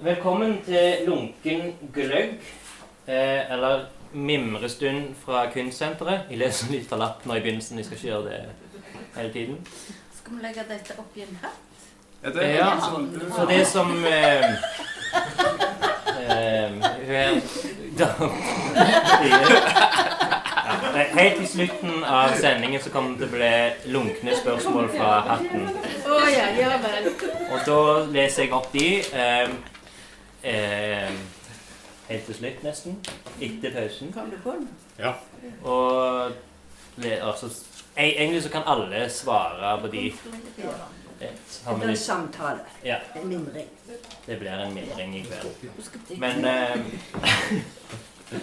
Velkommen til Lunken gløgg, eh, eller mimrestund fra Kunstsenteret. Jeg leser litt av lapp nå i begynnelsen, jeg skal ikke gjøre det hele tiden. Skal vi legge dette oppi en hatt? Ja, det er Ja, sånn. for det som eh, eh, her, da, ja, Helt i slutten av sendingen så kommer det til å bli lunkne spørsmål fra hatten. Og da leser jeg opp de. Eh, eh, helt til slutt, nesten. Etter pausen. Kom du på den? Ja. Og altså, Egentlig så kan alle svare på de. Det, blir Det er en samtale. Ja. En mimring. det blir en mimring i kveld. Men eh,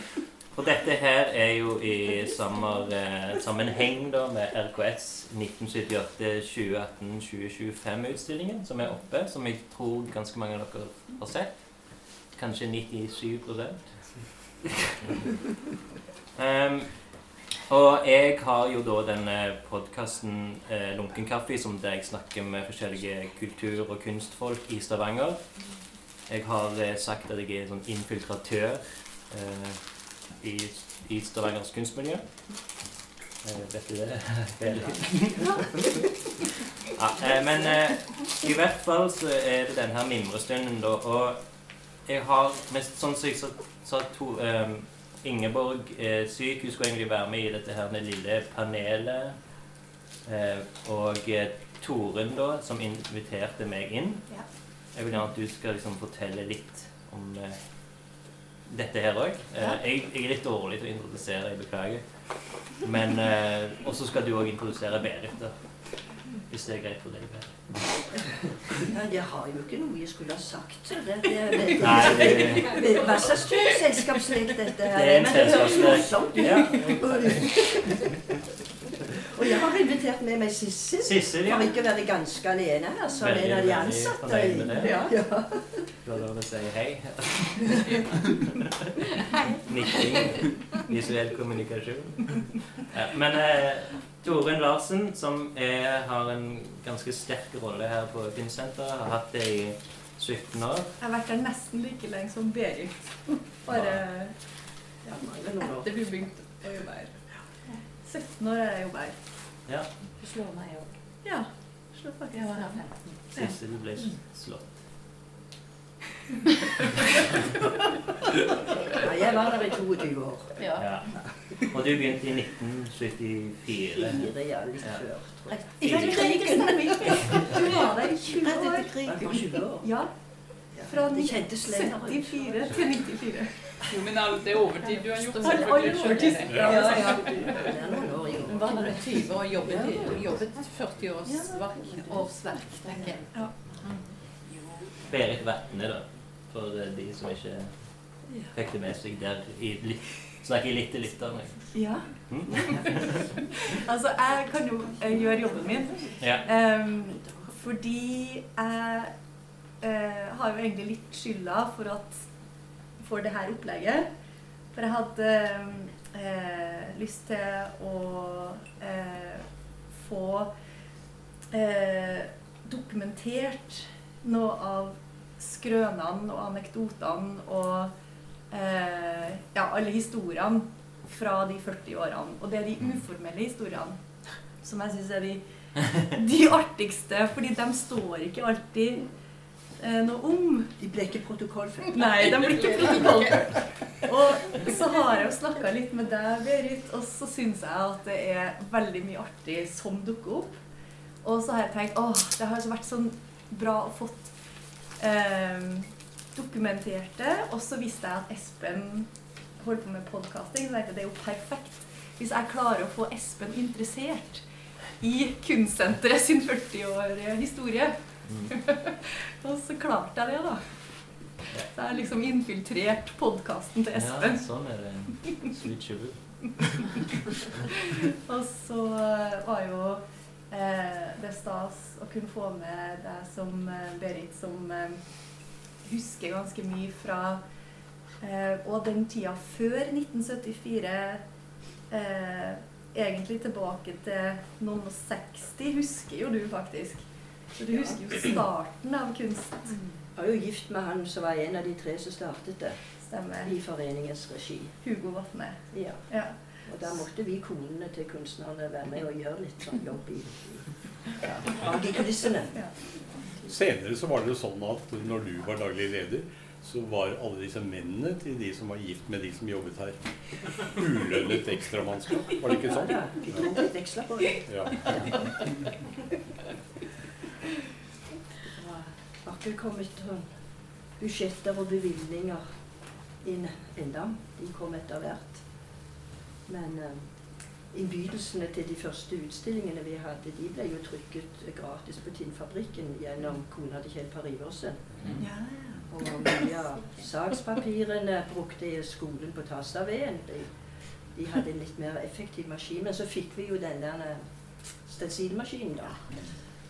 For dette her er jo i sommer, eh, sammenheng da med RKS 1978-2018-2025-utstillingen som er oppe, som jeg tror ganske mange av dere har sett. Kanskje 97 um, Og jeg har jo da denne podkasten eh, Lunken kaffe, som der jeg snakker med forskjellige kultur- og kunstfolk i Stavanger. Jeg har eh, sagt at jeg er sånn infiltratør eh, i, i Stavangers kunstmiljø. Eh, vet du det? ja, eh, men eh, i hvert fall så er det denne mimrestunden, da. Og jeg har mest sånn som jeg sa, to um, Ingeborg eh, syk, hun skulle egentlig være med i dette her det lille panelet. Eh, og eh, Torunn, da, som inviterte meg inn. Ja. Jeg vil gjerne at du skal liksom fortelle litt om eh, dette her òg. Ja. jeg, jeg er litt dårlig til å introdusere, jeg beklager. Men eh, Og så skal du òg introdusere Berit, da. Hvis det er greit for deg. Berit. Ja, jeg har jo ikke noe jeg skulle ha sagt. Det, det, det, det, det, hva slags selskapslek dette her Det er en Men det høres morsomt ut. Og jeg har invitert med meg Sissel. Sissel, ja. For ikke å være ganske alene her som Veldig, en av de ansatte. det. Ja, ja. Du har lov å si hei. Nikking. Visuell kommunikasjon. Ja, men eh, Torunn Larsen, som er, har en ganske sterk rolle her på Filmsenteret, har hatt det i 17 år. Jeg har vært der nesten like lenge som Berit. Bare Ja, etter hun begynte å jobbe her. 17 år har jeg jobba her. Ja, Du slår meg òg. Ja. Slår faktisk. Jeg var her 15. Sissel ble slått. Ja, jeg var der i 22 år. Ja. Ja. Og du begynte i 1974. Fire, ja, litt Ja. før. tror jeg. Ja, det stemmer. Du var der i 20 Rett år. etter krig. Jeg var 20 år. Ja. Fra det kjentes lenger ut. 74 til 94. Jo, men det er overtid du har gjort, All- all overtid. Ja. Ja, ja. Var der i 20 år og jobbet, jobbet 40 års verk, årsverk, tenker jeg. Berit Vatne, da. For eh, de som ikke fikk det med seg der i litt, Snakker litt til lytterne. Ja. Mm? Altså, jeg kan jo gjøre jobben min. Ja. Um, fordi jeg uh, har jo egentlig litt skylda for at for det her opplegget. For jeg hadde uh, lyst til å uh, få dokumentert noe av skrønene og anekdotene og eh, ja, alle historiene fra de 40 årene. Og det er de uformelle historiene som jeg syns er de de artigste, fordi de står ikke alltid eh, noe om. De ble ikke protokollført. Nei, de blir ikke protokollført. Og så har jeg jo snakka litt med deg, Berit, og så syns jeg at det er veldig mye artig som dukker opp. Og så har jeg tenkt åh, det har vært sånn bra å fått eh, dokumenterte. Og så visste jeg at Espen holdt på med podkasting, så tenkte det er jo perfekt hvis jeg klarer å få Espen interessert i Kunstsenteret sin 40-årige historie. Mm. Og så klarte jeg det, da. Så jeg har liksom infiltrert podkasten til Espen. Ja, sånn er det. Sweet sugar. Og så var jo eh, det stas å kunne få med deg som eh, Berit, som eh, husker ganske mye fra eh, Og den tida før 1974. Eh, egentlig tilbake til noen og 60, husker jo du faktisk. Så du husker jo starten av kunst, var jo gift med han som var en av de tre som startet det Stemmer. i foreningens regi. Hugo Vatne. Ja. Ja. Og da måtte vi konene til kunstnerne være med og gjøre litt sånn jobb i, ja, bak i kulissene. Senere så var det jo sånn at når du var daglig leder, så var alle disse mennene til de som var gift med de som jobbet her, ulønnet ekstramannskap. Var det ikke sånn? Ja, vi tok litt ekstra på det. Ja. Ikke kommet sånn budsjetter og bevilgninger inn ennå. De kom etter hvert. Men eh, innbydelsene til de første utstillingene vi hadde, de ble jo trykket gratis på Tinnfabrikken gjennom kona til Kjell Per Iversen. Ja, Og mye av sakspapirene brukte jeg skolen på Tastaveden. De, de hadde en litt mer effektiv maskin. Men så fikk vi jo den der eh, stensilmaskinen, da.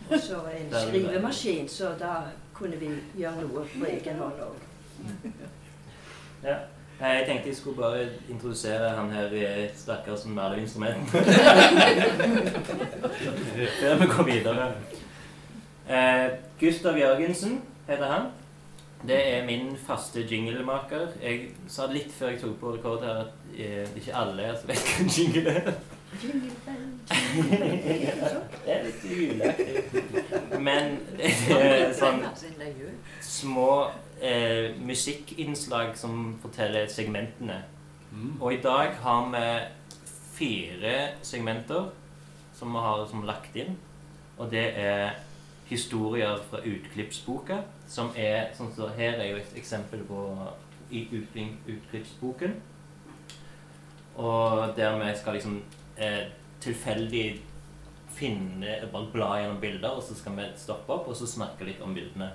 Og så en skrivemaskin, så da kunne vi gjøre noe på egen hånd òg. Ja. Jeg tenkte jeg skulle bare introdusere han her i stakkars som maler instrument. Før vi går videre. Eh, Gustav Jørgensen heter han. Det er min faste jinglemaker. Jeg sa litt før jeg tok på rekord her at eh, ikke alle er som vet hva jingle er. Det er litt juleaktig. Men det er sånn små eh, musikkinnslag som forteller segmentene. Mm. Og i dag har vi fire segmenter som vi har som lagt inn. Og det er historier fra utklippsboka, som er sånn som Her er jo et eksempel på i utklipp- utklippsboken. Og der vi skal liksom eh, tilfeldig finne Bare bla gjennom bilder, og så skal vi stoppe opp og så snakke litt om bildene.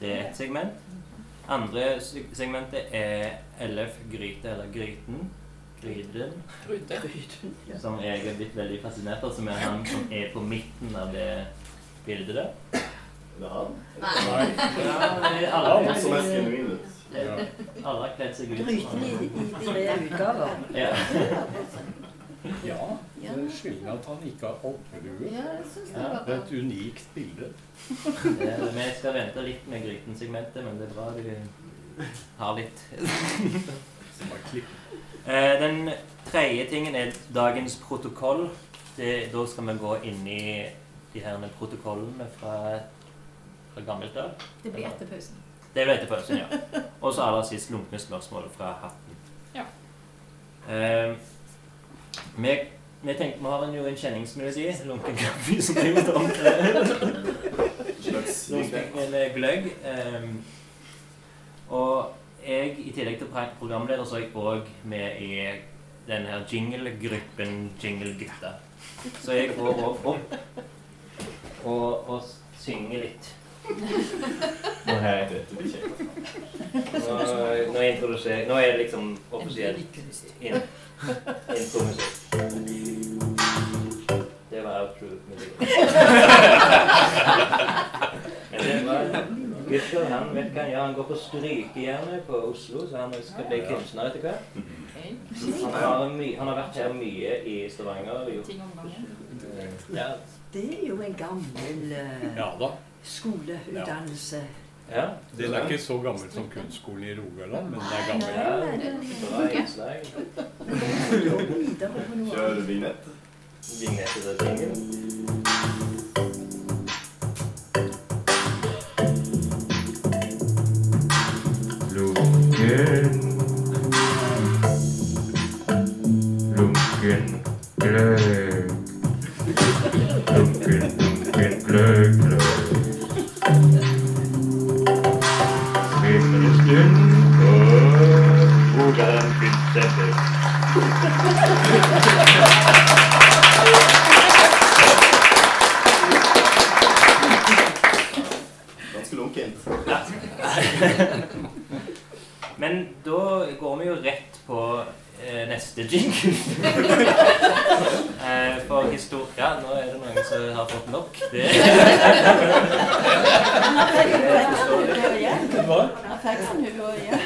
Det er ett segment. Andre segmentet er LF Gryte, eller Gryten. Gryden. Som jeg er blitt veldig fascinert av, som er han som er på midten av det bildet der. Ja, Nei. Ja, alle, Han som er genuin ut. Ja. alle har kledd seg ut. Gryten i, i tre utgaver. Ja. ja, det er sjelden at han ikke har alpelue. Ja, det Ja. var Det er et unikt bilde. det, Vi skal vente litt med Gryten-segmentet, men det er bra du har litt. Eh, Den tredje tingen er dagens protokoll. Det, da skal vi gå inn i de her med protokollene fra, fra gammelt av. Det blir etter pausen. Det blir etter pausen, ja. Og så aller sist lunkne spørsmål fra hatten. Ja. Eh, vi, vi tenkte, vi har en, jo en kjenningsmelodi, lunken kaffe, som er gjort Lunken gløgg. Um, og jeg, i tillegg til programleder, så er jeg òg med i den her jingle-gruppen Jingle Gutta. Så jeg går opp og, og synger litt. Nå her. Dette blir kjekt. Nå, nå introduserer Nå er det liksom offisielt inn, intromusikk. Det var outro-musikk. Men det var Gustav han vet hva han gjør. Han går på strykejernet på Oslo, så han skal bli kunstner etter hvert. Han har, my, han har vært her mye i Stavanger. Ting om gangen. Ja. Det er jo en gammel eh, Ja da. Skoleutdannelse. ja. Den er ikke så gammel som kunstskolen i Rogaland, men den er gammel. ja. nei, nei, på noe Kjør vignett. Tingen. Lunken Lunken gløgg nok. Det Hva? Fikk han igjen?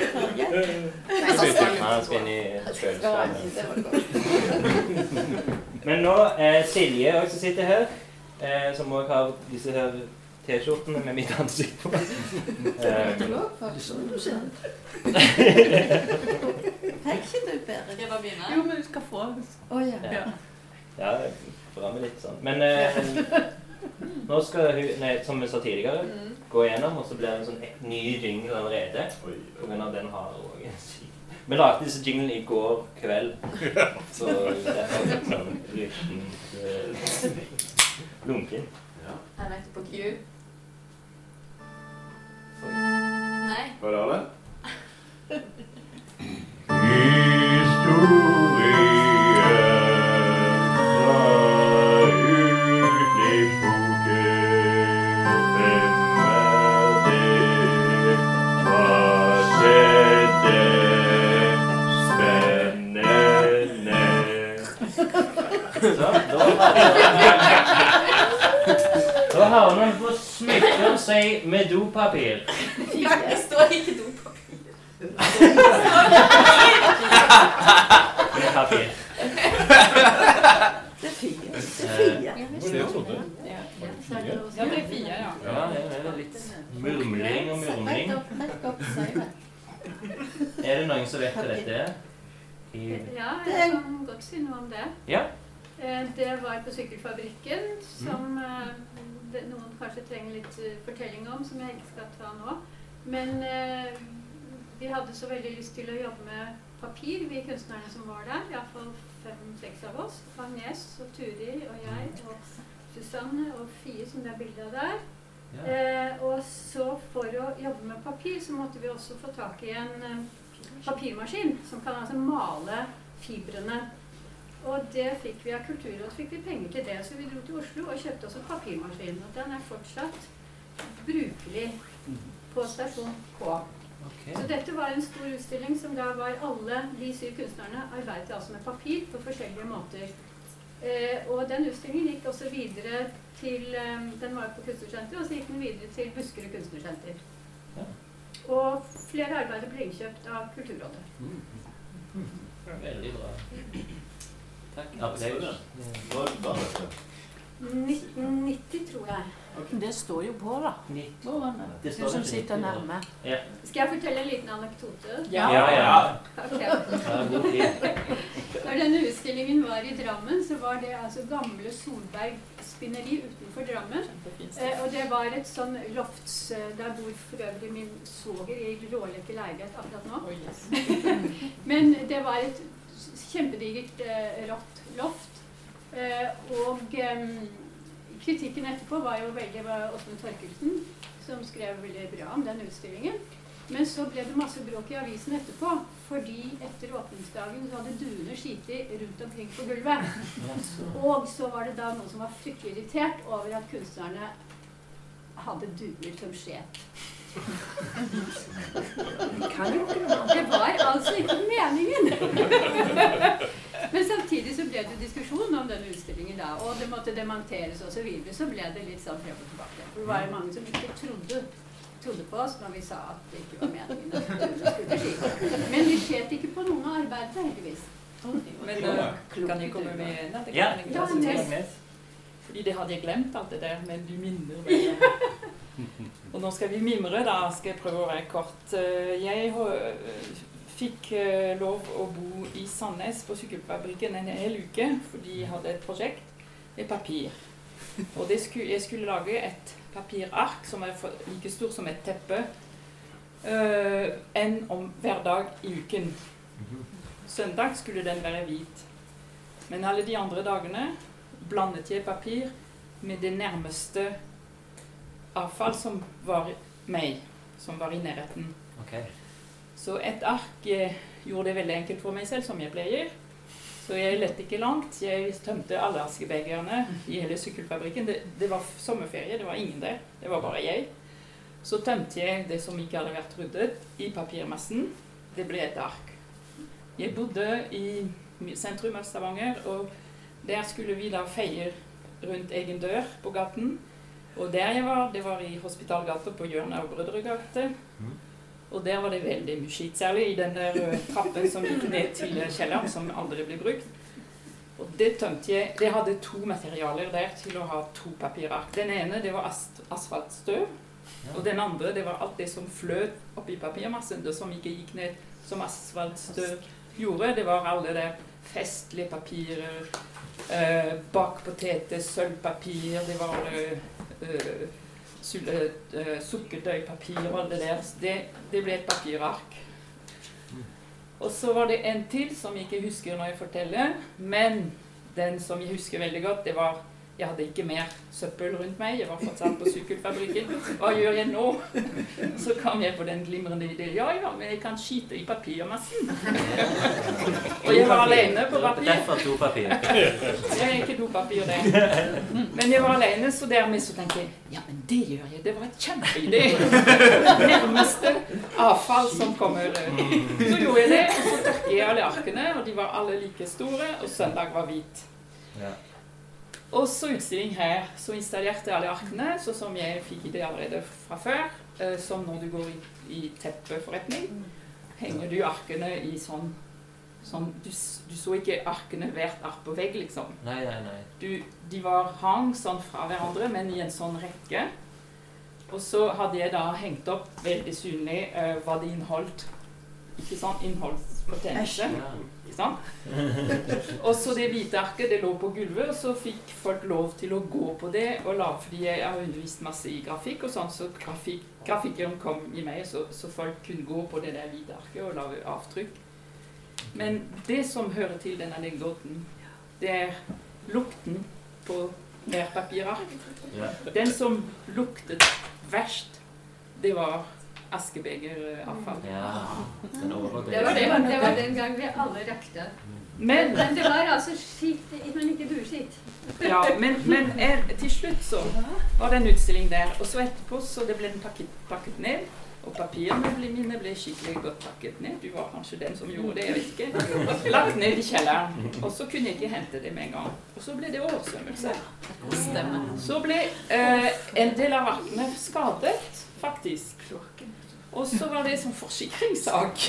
Kjøleskapet. Men nå er Silje også som sitter her, eh, som også har disse her T-skjortene med mitt ansikt på. Eh, Fikk ikke du, Berit? jeg bare mine. Jo, men du skal få. Oh, ja. ja. ja, bra med litt sånn. Men eh, nå skal hun, nei, som vi sa tidligere, gå igjennom, og så blir det en sånn et, ny jingle allerede. Oi, På grunn av den har også en sy- Vi lagde disse jinglene i går kveld. Så det er litt sånn ryttent eh, lunken. Er det på Q? Nei. Var det alle? dopapir. Det står ikke dopapir. Papir. Det er fire. Det er fire. Det var det jeg trodde. Ja, det er fire, ja. Ja, det er litt murmling og murmling. Det. Er det noen som vet hva dette er? Ja, jeg er- kan godt si noe om det. Ja. Eh, Det var på Sykkelfabrikken, som eh, det- noen kanskje trenger litt eh, fortelling om, som jeg ikke skal ta nå. Men eh, vi hadde så veldig lyst til å jobbe med papir, vi kunstnerne som var der. Iallfall fem-seks av oss. Agnes og Turi og jeg og Susanne og Fie, som det er bilde av der. Ja. Eh, og så for å jobbe med papir, så måtte vi også få tak i en eh, papirmaskin som kan altså male fibrene. Og det fikk vi av Kulturrådet, fikk vi penger til det. Så vi dro til Oslo og kjøpte oss en papirmaskin. Og den er fortsatt brukelig på stasjon K. Okay. Så dette var en stor utstilling som da var alle de syv kunstnerne arbeidet altså med papir på forskjellige måter. Eh, og den utstillingen gikk også videre til eh, Den var på Kunstnersenteret, og så gikk den videre til Buskerud Kunstnersenter. Ja. Og flere arbeider ble innkjøpt av Kulturrådet. Veldig bra. Takk. Var det var det? 1990, tror jeg. Det står jo på, da. Det Du som sitter nærme. Ja, Skal jeg fortelle en liten anekdote? ja. ja. Ok. ja Okay. Når denne utstillingen var i Drammen, så var det altså gamle Solberg spinneri utenfor Drammen. Eh, og det var et sånn lofts eh, Der bor for øvrig min svoger i råleke leilighet akkurat nå. Men det var et kjempedigert eh, rått loft. Eh, og eh, kritikken etterpå var jo veldig var Åsmund Torkelsen som skrev veldig bra om den utstillingen. Men så ble det masse bråk i avisen etterpå, fordi etter åpningsdagen så hadde duene skitt rundt omkring på gulvet. Og så var det da noen som var fryktelig irritert over at kunstnerne hadde duer som skjet. Kan jo ikke noe. Det var altså ikke meningen! Men samtidig så ble det diskusjon om denne utstillingen da, og det måtte dementeres osv. Så, så ble det litt sånn frem og tilbake. For det var jo mange som ikke trodde, trodde på oss når vi sa at det ikke var meningen. Men vi skjet ikke på noen av arbeidene, heldigvis. Men da kan jeg komme med en? Ja. Fordi det hadde jeg glemt alt det der, men du minner meg. Og nå skal vi mimre, da skal jeg prøve å være kort. Eh, Jeg fikk eh, lov å bo i Sandnes på sykkelfabrikken en hel uke fordi jeg hadde et prosjekt med papir. Og skulle, jeg skulle lage et papirark som er like stort som et teppe. enn en om hver dag i uken. Søndag skulle den være hvit. Men alle de andre dagene blandet jeg papir med det nærmeste avfall som var meg, som var i nærheten. Ok. Så et ark eh, gjorde det veldig enkelt for meg selv, som jeg pleier. Så jeg lette ikke langt. Jeg tømte alle askebegerne i hele sykkelfabrikken. Det, det var sommerferie, det var ingen der. Det var bare jeg. Så tømte jeg det som ikke hadde vært ryddet, i papirmassen. Det ble et ark. Jeg bodde i sentrum av Stavanger, og der skulle vi da feie rundt egen dør på gaten. Og der jeg var, det var i Hospitalgata på hjørnet av Brødregate. Og der var det veldig mye skitt, særlig i den der trappen som gikk ned til kjelleren, som aldri ble brukt. Og det tømte jeg Det hadde to materialer der til å ha to papirark. Den ene det var as asfaltstøv. Og den andre det var alt det som fløt oppi papirmassen, det som ikke gikk ned som asfaltstøv gjorde. Det var alle der festlige papirer, eh, bakpoteter, sølvpapir, det var eh, sulle- eh, sukkertøypapir og alt det der. Det, det ble et papirark. Og så var det en til som jeg ikke husker når jeg forteller, men den som jeg husker veldig godt, det var jeg hadde ikke mer søppel rundt meg. Jeg var fortsatt på sykkelfabrikken. Hva gjør jeg nå? Så kom jeg på den glimrende ideen. Ja, ja, men jeg kan skite i papirmassen. Og jeg var alene på papir. Derfor to papir. Jeg er ikke dopapir, det. Men jeg var alene, så dermed så tenkte jeg ja, men det gjør jeg. Det var en kjempeidé. Nærmeste avfall som kommer. Så gjorde jeg det, og så tørket jeg alle arkene, og de var alle like store, og søndag var hvit. Ja. Og så utstilling her. Så installerte alle arkene, sånn som jeg fikk det allerede fra før. eh, Som når du går i, i teppeforretning, henger du arkene i sånn Sånn, du, du så ikke arkene hvert ark på vegg, liksom. Nei, nei, nei. Du, de var hang sånn fra hverandre, men i en sånn rekke. Og så hadde jeg da hengt opp veldig synlig uh, hva det inneholdt. Ikke sånn Innholdsfortegnelse. Ikke sant? Og så det hvite arket det lå på gulvet, og så fikk folk lov til å gå på det. og la, Fordi jeg har undervist masse i grafikk, og sånn, så grafik, grafikken kom i meg, så, så folk kunne gå på det der hvite arket og lage avtrykk. Men det som hører til denne anekdoten, det er lukten på mer papirark. Den som luktet verst, det var askebegeravfall. ja. Det var, det, det var den gang vi alle rakte. Men Men det var altså skitt, men ikke bueskitt. Ja, men, men er, til slutt så var det en utstilling der. Og så etterpå så det ble den pakket, pakket ned. Og papirene ble mine ble skikkelig godt pakket ned. Du var kanskje den som gjorde det, jeg vet ikke. Lagt ned i kjelleren. Og så kunne jeg ikke hente det med en gang. Og så ble det oversvømmelse. Så ble eh, en del av arkene skadet, faktisk. Og så var det som forsikringssak.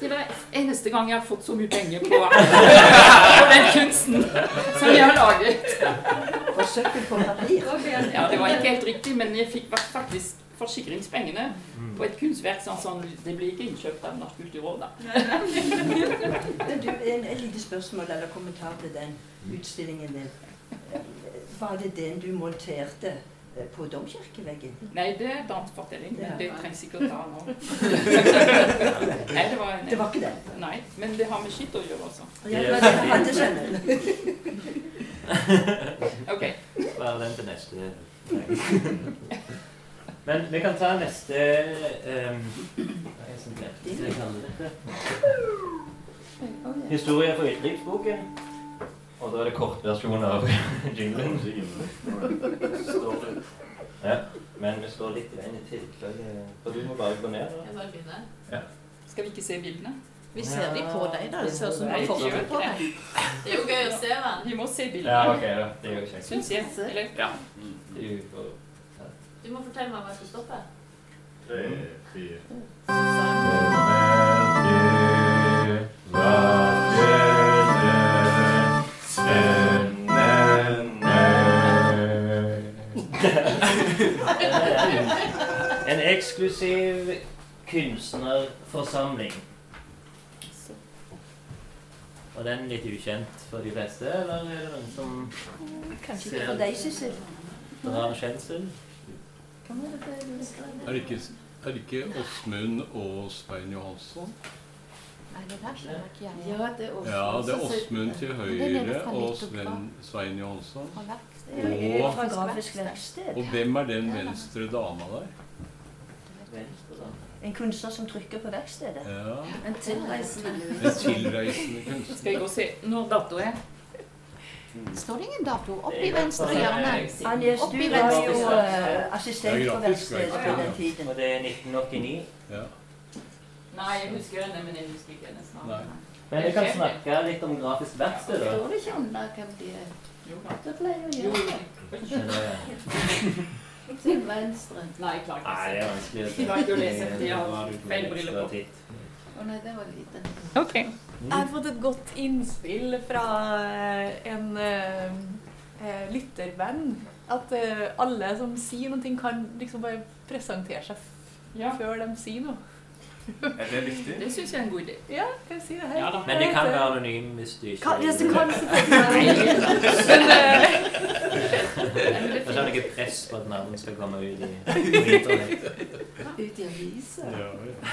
Det var eneste gang jeg har fått så mye penger på, på den kunsten som jeg har laget. Forsøket på papir. Ja, det var ikke helt riktig, men jeg fikk faktisk forsikringspengene på et kunstverk. Sånn, sånn, det blir ikke innkjøpt av Norsk kulturråd, da. Du, en, et lite spørsmål eller kommentar til den utstillingen din. Var det den du monterte på domkirkeveggen? Nei, det er en annen fortelling, men det trengs ikke å ta nå. Nei, det var Det var ikke det? Nei, men det har med skitt å gjøre også. Ja, det var det jeg. Ok. Bare den til neste. Men vi kan ta neste um, Hva er det som glemte det? Historie for utenriksboken. Og da er det kortversjon av jinglen. Ja, men vi står litt i veien i tilfelle For du må bare gå ned. da. Jeg bare begynner. Skal vi ikke se bildene? Vi ser de på deg, da. Det ser ut som du har forsøk på deg. det. Er jo gøy å se, da. Vi må se Ja, bildene. ok, da. Det er jo kjekt. Syns jeg. Eller? Ja. Du må fortelle meg hva som stopper. Tre, fire. En eksklusiv kunstnerforsamling. Var den litt ukjent for de fleste, eller er det noen som Kanskje ikke for deg, Sissel. drar kjensel? Er det ikke, er det ikke Åsmund og Svein Johansson? Nei, det der skjønner ikke jeg. Ja, det er også, Ja, det Åsmund til høyre og Sven, Svein Johansson. Jeg Og-. Og hvem er den venstre dama der? En kunstner som trykker på verkstedet. Ja, En tilreisende. En tilreisende kunstner. Skal jeg gå og se når dato er? Står det ingen dato? opp i venstre hjørne. Agnes, du var jo eh, assistent på verkstedet på den tiden. Og det er 1989. Ja. Nei, jeg husker henne, men jeg husker ikke hennes navn. Men vi kan snakke litt om grafisk verksted, da. Står det ikke under hvem de er? Jo da. Det pleier å gjøre. Skjønner jeg. Til venstre. Nei, jeg klarer Nei, det er vanskelig Jeg klarer ikke å lese, fordi jeg har Det var du på feil briller på. Å nei, det var lite. Ok. Jeg har fått et godt innspill fra eh, en eh, eh, lyttervenn. At eh, alle som sier noe, kan liksom bare presentere seg f Ja. før de sier noe. Er det viktig? Det syns jeg er en god idé. Ja, kan jeg si det her? Ja. Men det kan være anonym hvis du ikke Kan, yes, det kan selvfølgelig Men eh, Det er ikke press på at navnet skal komme ut i internett. Ut i avisa. Ja, ja.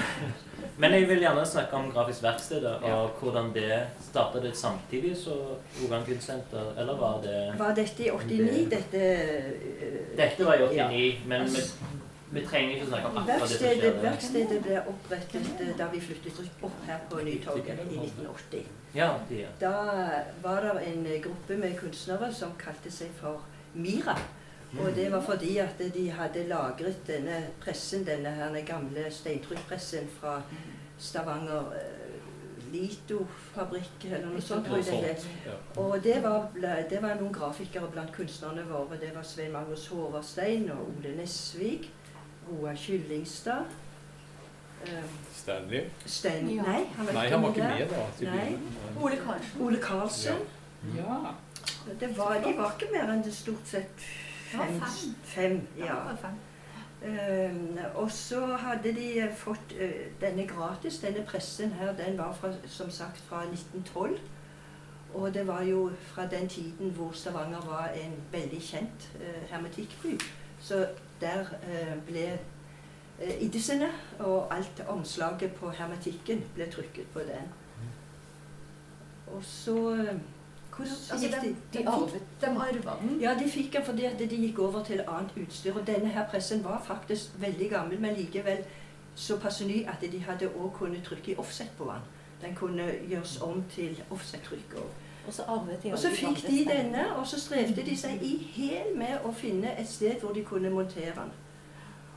Men jeg vil gjerne snakke om Grafisk verksted og hvordan det startet det samtidig som Rogaland Kunstsenter, eller var det Var dette i 89? Dette eh, Dette var i 89, Ja. men vi, vi trenger ikke snakke om akkurat det som skjer. verkstedet ble opprettet eh, da vi flyttet opp her på Nytorget i 1980. Ja. Da var det en gruppe med kunstnere som kalte seg for Mira. Og det var fordi at de hadde lagret denne pressen, denne her gamle steintrykkpressen fra Stavanger eh, Lito-fabrikk, eller noe sånt. det Og det var, det var noen grafikere blant kunstnerne våre. Det var Svein Magnus Håvardstein og Ole Nesvik. Roar Kyllingstad. eh, Stanley? Sten... Ja. Nei, han var Nei, han var ikke med da. Nei. Ole Karlsen. Ole Karlsen. Ja. Det var, de var ikke mer enn det stort sett Det var fem. fem. fem ja. det fem. Ehm, og så hadde de eh, fått uh, denne gratis. Denne pressen her, den var fra, som sagt fra 1912. Og det var jo fra den tiden hvor Stavanger var en veldig kjent uh, hermetikkby. Så der eh, ble eh, Iddisene og alt omslaget på hermetikken ble trykket på den. Og så eh, Hvordan Altså, de, de, de, arvet, de arva den. Ja, de fikk den fordi at de gikk over til annet utstyr. Og denne her pressen var faktisk veldig gammel, men likevel såpass ny at de hadde også kunnet trykke i offset på den. Den kunne gjøres om til offset-trykk. Og, så de og så fikk de denne, og så strevde de seg i hæl med å finne et sted hvor de kunne montere den.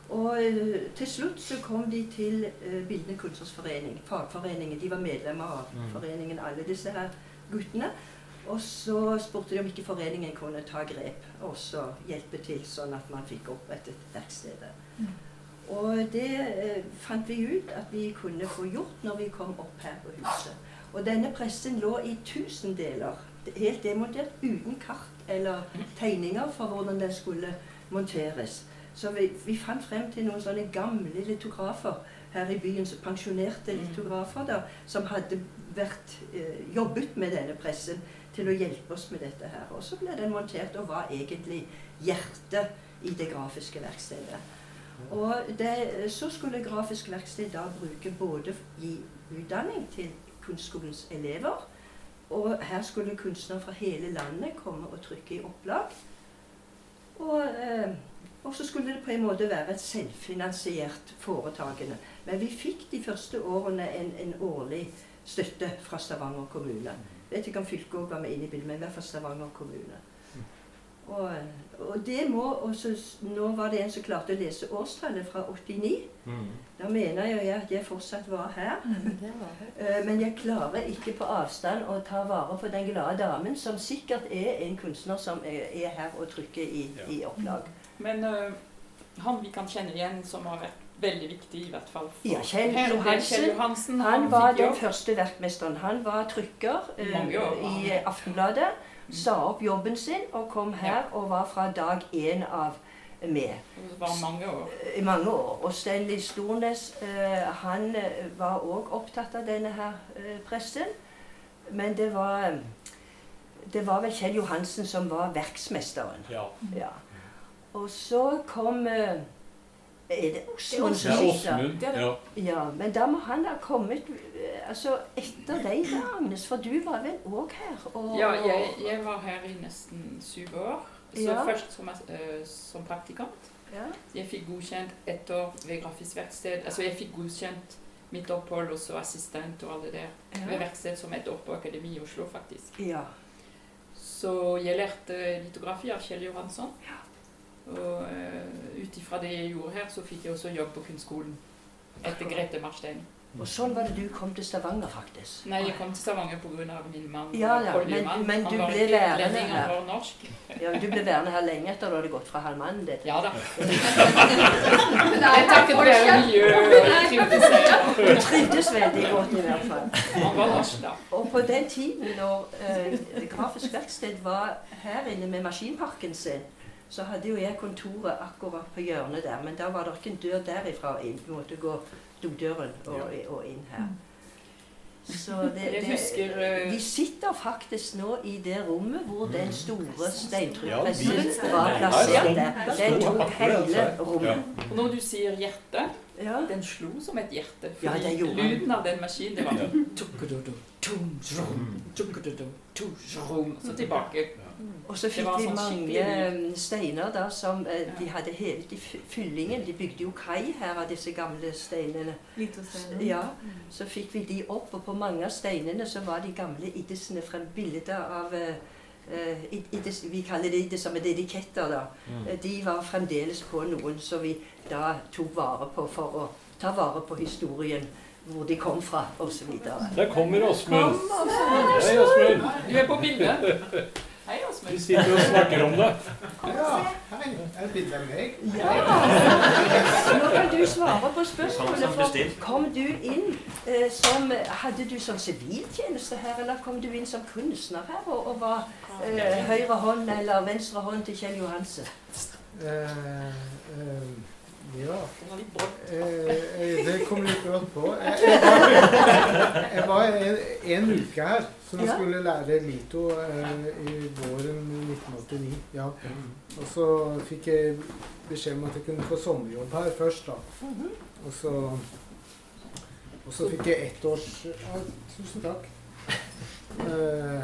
Og uh, til slutt så kom de til uh, Bildende kunstners forening, fagforeningen. De var medlemmer av Mm. foreningen, alle disse her guttene. Og så spurte de om ikke foreningen kunne ta grep og så hjelpe til, sånn at man fikk opprettet verkstedet. Mm. Og det uh, fant vi ut at vi kunne få gjort når vi kom opp her på huset. Og denne pressen lå i tusen deler, helt demontert, uten kart eller tegninger for hvordan den skulle monteres. Så vi, vi fant frem til noen sånne gamle litografer her i byen, pensjonerte litografer da, som hadde vært, eh, jobbet med denne pressen til å hjelpe oss med dette her. Og så ble den montert og var egentlig hjertet i det grafiske verkstedet. Og det, så skulle Grafisk verksted da bruke både gi utdanning til kunstskolens elever, og her skulle kunstnere fra hele landet komme og trykke i opplag. Og, eh, og så skulle det på en måte være et selvfinansiert foretakende. Men vi fikk de første årene en, en årlig støtte fra Stavanger kommune. Vet ikke om fylket òg var med inn i bildet, men i hvert fall Stavanger kommune. Og, og det må også, Nå var det en som klarte å lese årstallet fra 89. Mm. Da mener jeg at jeg fortsatt var her. Det var det. Eh, Men jeg klarer ikke på avstand å ta vare på den glade damen, som sikkert er en kunstner som er er her og trykker i, Ja. i opplag. Men uh, han vi kan kjenne igjen, som har vært veldig viktig, i hvert fall for Ja, Kjell Johansen. Johansen. Han var den første verkmesteren. Han var trykker han. i Aftenbladet. Sa opp jobben sin og kom her og var fra dag én av med. Det var mange år. i mange år. Og Stanley Stornes eh, han eh, var òg opptatt av denne her eh, pressen. Men det var det var vel Kjell Johansen som var verksmesteren. Ja. Ja. Og så kom eh, Er det Osmund som er sitter? Åsmund. Er. Ja. Ja, men da må han ha kommet eh, altså etter deg, da, Agnes. For du var vel òg her? Og, Ja, jeg, jeg var her i nesten syv år. Så Ja. først som, uh, som praktikant. ja. Jeg fikk godkjent ett år ved Grafisk verksted. Altså jeg fikk godkjent mitt opphold og så assistent og alle det ved verksted som et år på Akademi i Oslo, faktisk. ja. Så jeg lærte litografi av Kjell Johansson. Og uh, ut ifra det jeg gjorde her, så fikk jeg også jobb på kunstskolen etter Grete Marstein. Og sånn var det du kom til Stavanger, faktisk. Nei, jeg kom til Stavanger pga. min mann. Ja, ja, men- men du ble værende her. Han var norsk. Ja, Du ble værende her lenge etter du hadde gått fra halvmannen din. Ja da. Nei, takket være miljø og trivdes. Hun trivdes veldig godt i hvert fall. Han var norsk, da. Og på den tiden når eh, Grafisk verksted var her inne med maskinparken sin, så hadde jo jeg kontoret akkurat på hjørnet der. Men da var det ikke en dør derifra inn. Vi måtte gå dodøren og, og inn her. Så det, det, husker, eh, vi sitter faktisk nå i det rommet hvor den store steintrykkpressen var plassert der. Den tok hele rommet. Og når du sier hjerte, Ja. den slo som et hjerte. Ja, den gjorde den. lyden av den maskinen, det var Så tilbake. Og så fikk de vi sånn mange eh, steiner da som eh, de hadde hevet i fyllingen. De bygde jo kai her av disse gamle steinene. Ja, Så fikk vi de opp, og på mange av steinene så var de gamle iddesene frem bilder av eh, eh, id- iddes, Vi kaller det iddes som er dediketter, da. Mm. De var fremdeles på noen som vi da tok vare på for å ta vare på historien. Hvor de kom fra, osv. Der kommer Åsmund. Kom, Åsmund. Hei, Åsmund. Du er på bildet. Hei, Vi sitter og snakker om det. Ja, hei. Er det bilde av meg? Ja! Nå kan du svare på spørsmålet. For kom du inn eh, som Hadde du sånn siviltjeneste her, eller kom du inn som kunstner her og, og var eh, høyre hånd eller venstre hånd til Kjell Johansen? Eh, eh, ja. Eh, eh, det kom litt brått på. Jeg, jeg var, jeg var en, en uke her, som jeg skulle lære Lito eh, i våren 1989. Ja. Og så fikk jeg beskjed om at jeg kunne få sommerjobb her først, da. Og så, og så fikk jeg ett års ja, Tusen takk. Eh,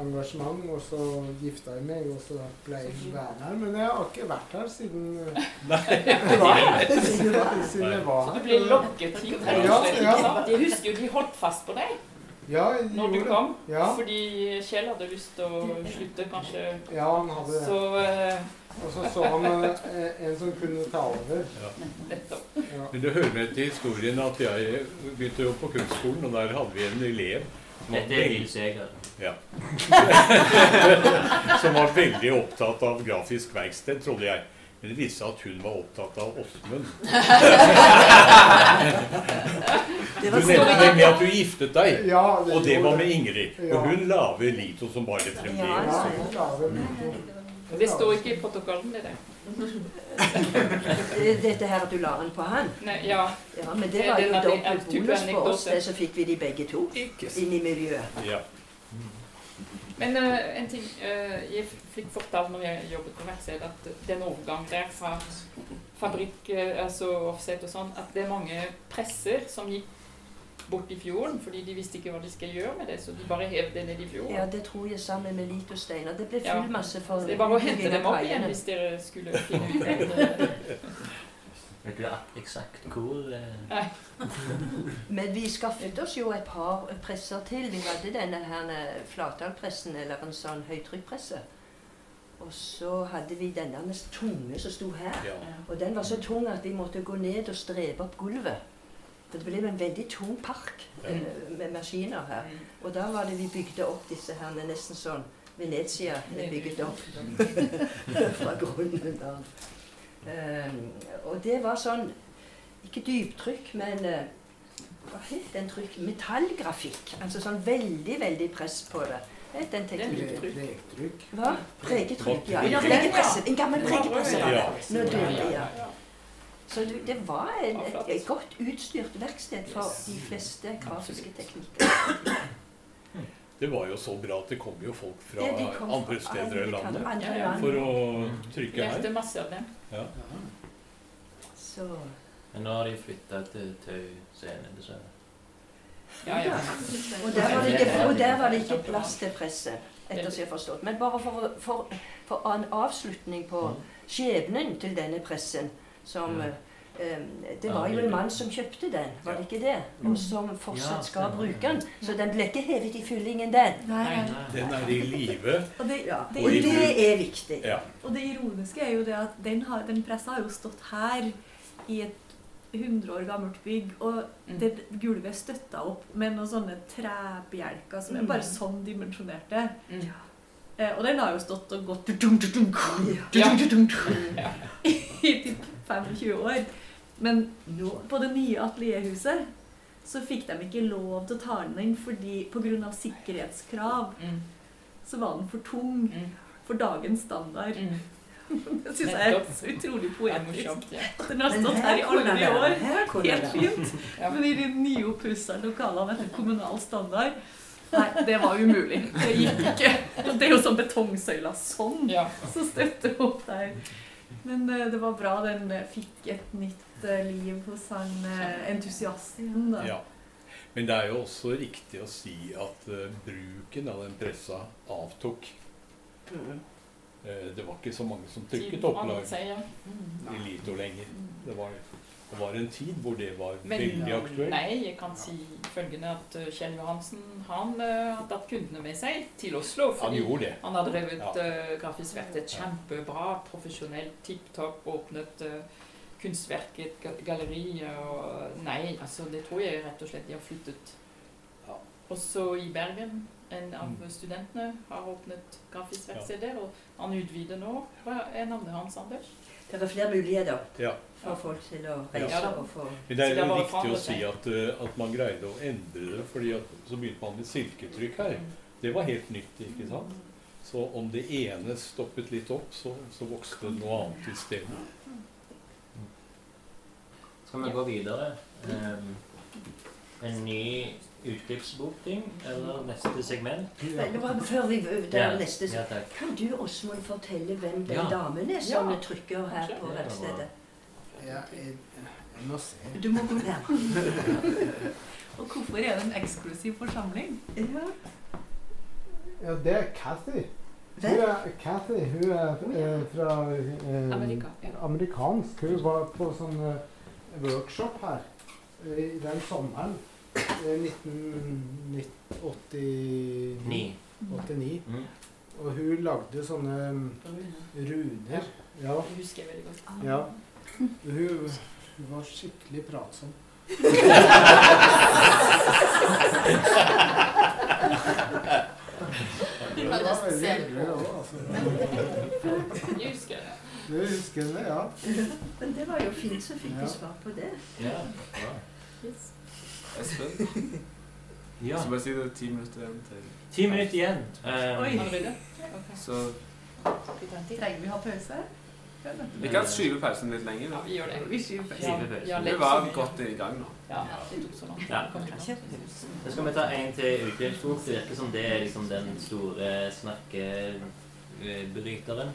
engasjement, og så gifta jeg meg, og så ble jeg værende her. Men jeg har ikke vært her siden Siden jeg var Så her. du ble lokket hit, Her, Ja, ja. De husker jo de holdt fast på deg Ja, når du kom. Ja. Fordi Kjell hadde lyst til å slutte, kanskje. Ja, han hadde det. Så uh, Og så så han eh, en som kunne ta over. Ja. Men det hører med til historien at jeg begynte jo på kunstskolen, og der hadde vi en elev Dette er Nils Eger. ja. som var veldig opptatt av grafisk verksted, trodde jeg. Men det viste seg at hun var opptatt av Åsmund. Du nevnte nemlig at du giftet deg, Ja, og det var med Ingrid. Og hun lager Lito som bare Ja, Ja, fremdeles. lager Lito. Det står ikke i protokollen, det der. Dette her at du la den på han? Nei, ja. Ja, men det var jo dobbelt bonus for oss, det, så fikk vi de begge to inn i miljøet. Ja. Men uh, en ting uh, jeg fikk fortalt når jeg jobbet på verksted, at den overgangen der fra fabrikk, eh, altså offset og sånn, at det er mange presser som gikk bort i fjorden, fordi de visste ikke hva de skulle gjøre med det, så de bare hev det ned i fjorden. Ja, det tror jeg sammen med litosteiner. Det ble full masse for det er bare å hente dem opp igjen hvis dere skulle finne ut det. Vet du eksakt hvor eh. Men vi skaffet oss jo et par presser til. Vi hadde denne her eh, flatallpressen, eller en sånn høytrykkpresse. Og så hadde vi denne tunge som sto her. ja. Og den var så tung at vi måtte gå ned og strebe opp gulvet. For det ble en veldig tung park eh, med maskiner her. Og da var det vi bygde opp disse her nesten sånn Venezia er bygget opp fra grunnen av. Um, og det var sånn Ikke dyptrykk, men eh, hva het den trykk? Metallgrafikk. Altså sånn veldig, veldig press på det. Het den teknikken? Pregetrykk. Hva? Pregetrykk, ja. Ja, En gammel Ja, pregepresse. ja. Nå døde jeg. Så du, det var et, et godt utstyrt verksted for de fleste grafiske teknikker. Det var jo så bra at det kom jo folk fra Ja, kom andre steder i landet andre Ja, ja. for å trykke her. Lærte masse av dem. Ja. Så, Men nå har de flytta til Tau scene, dessverre. Ja, ja. og, der var det ikke, og der var det ikke plass til presse, etter som jeg har forstått. Men bare for, å- for, for en avslutning på skjebnen til denne pressen som eh, Det var jo en mann som kjøpte den, var det ikke det? Og som fortsatt skal bruke den. Så den ble ikke hevet i fyllingen, den. Nei. Den er i live. Og det, Ja. det, Og det er viktig. Ja. og det ironiske er jo det at den, har, den pressa har jo stått her i et 100 år gammelt bygg, og Mm. det gulvet støtta opp med noen sånne trebjelker som er bare sånn dimensjonerte. Mm. Eh, og den har jo stått og gått i typ 25 år. Men på det nye atelierhuset så fikk de ikke lov til å ta den inn fordi pga. sikkerhetskrav Mm. så var den for tung Mm. for dagens standard. Mm. Det syns jeg er så utrolig poetisk. Den har stått her i alle år. Helt fint. Men i de nyoppussa lokalene etter kommunal standard Nei, det var umulig. Det gikk ikke. Det er jo sånn betongsøyla sånn Ja. som støtter opp der. Men eh, det var bra den eh, fikk et nytt eh, liv hos han entusiasten. da. Ja. Men det er jo også riktig å si at bruken av den pressa avtok. Mm. Eh, det var ikke så mange som trykket opplag. Mm. i Lito lenger. Det var, det var en tid hvor det var Men veldig aktuelt. nei, jeg kan si følgende at uh, Kjell Johansen han uh, hadde hatt kundene med seg til Oslo. Han gjorde det. han hadde drevet Ja. uh, Grafisk Verksted kjempebra, profesjonelt, tipp topp, åpnet uh, Kunstverket, et galleri og Nei, altså det tror jeg rett og slett de har flyttet. Ja. Også i Bergen. En av Mm. studentene har åpnet Grafisk. Verksted der, og han utvider nå. Hva er navnet hans, Anders? Det er flere muligheter Ja. for folk til å reise Ja og få Men det er jo viktig å si at, eh, at man greide å endre det, fordi at så begynte man med silketrykk her. Det var helt nytt, ikke sant? Så om det ene stoppet litt opp, så, så vokste noe annet i stedet. Skal vi gå videre? Um, en ny utklippsbokting, eller neste segment? Men Før vi der Ja, neste ja. Kan du Åsmund fortelle hvem den Ja. damen er som Ja. trykker her på verkstedet? Ja, jeg, jeg må se. Du må gå nærmere. Og hvorfor er det en eksklusiv forsamling? Ja. Ja, det er Kathy. Hun er, Kathy, hun er eh, fra eh, Amerika, ja. amerikansk. Hun var på sånn eh, workshop her eh, i den sommeren. Eh, 1989. 89. Mm. Og hun lagde sånne mm, runer. Ja. Det husker jeg veldig godt. ja. Hun, hun var skikkelig pratsom. Det var veldig hyggelig òg, altså. Jeg husker det. Du husker det, ja? Men det var jo fint, så fikk du vi svar på det. Ja. Yes. Espen, ja. så bare si det er ti minutter igjen til Ti minutter igjen. Um, Oi. Okay. Så. Trenger vi ha pause? vi kan skyve pausen litt lenger. Ja, da. vi gjør det. Vi skyver pausen. ja, Vi var godt i gang nå. Ja, det tok så lang tid. Ja. å. Da skal vi ta en til utgangspunkt. Det virker som det er liksom den store snakkebryteren.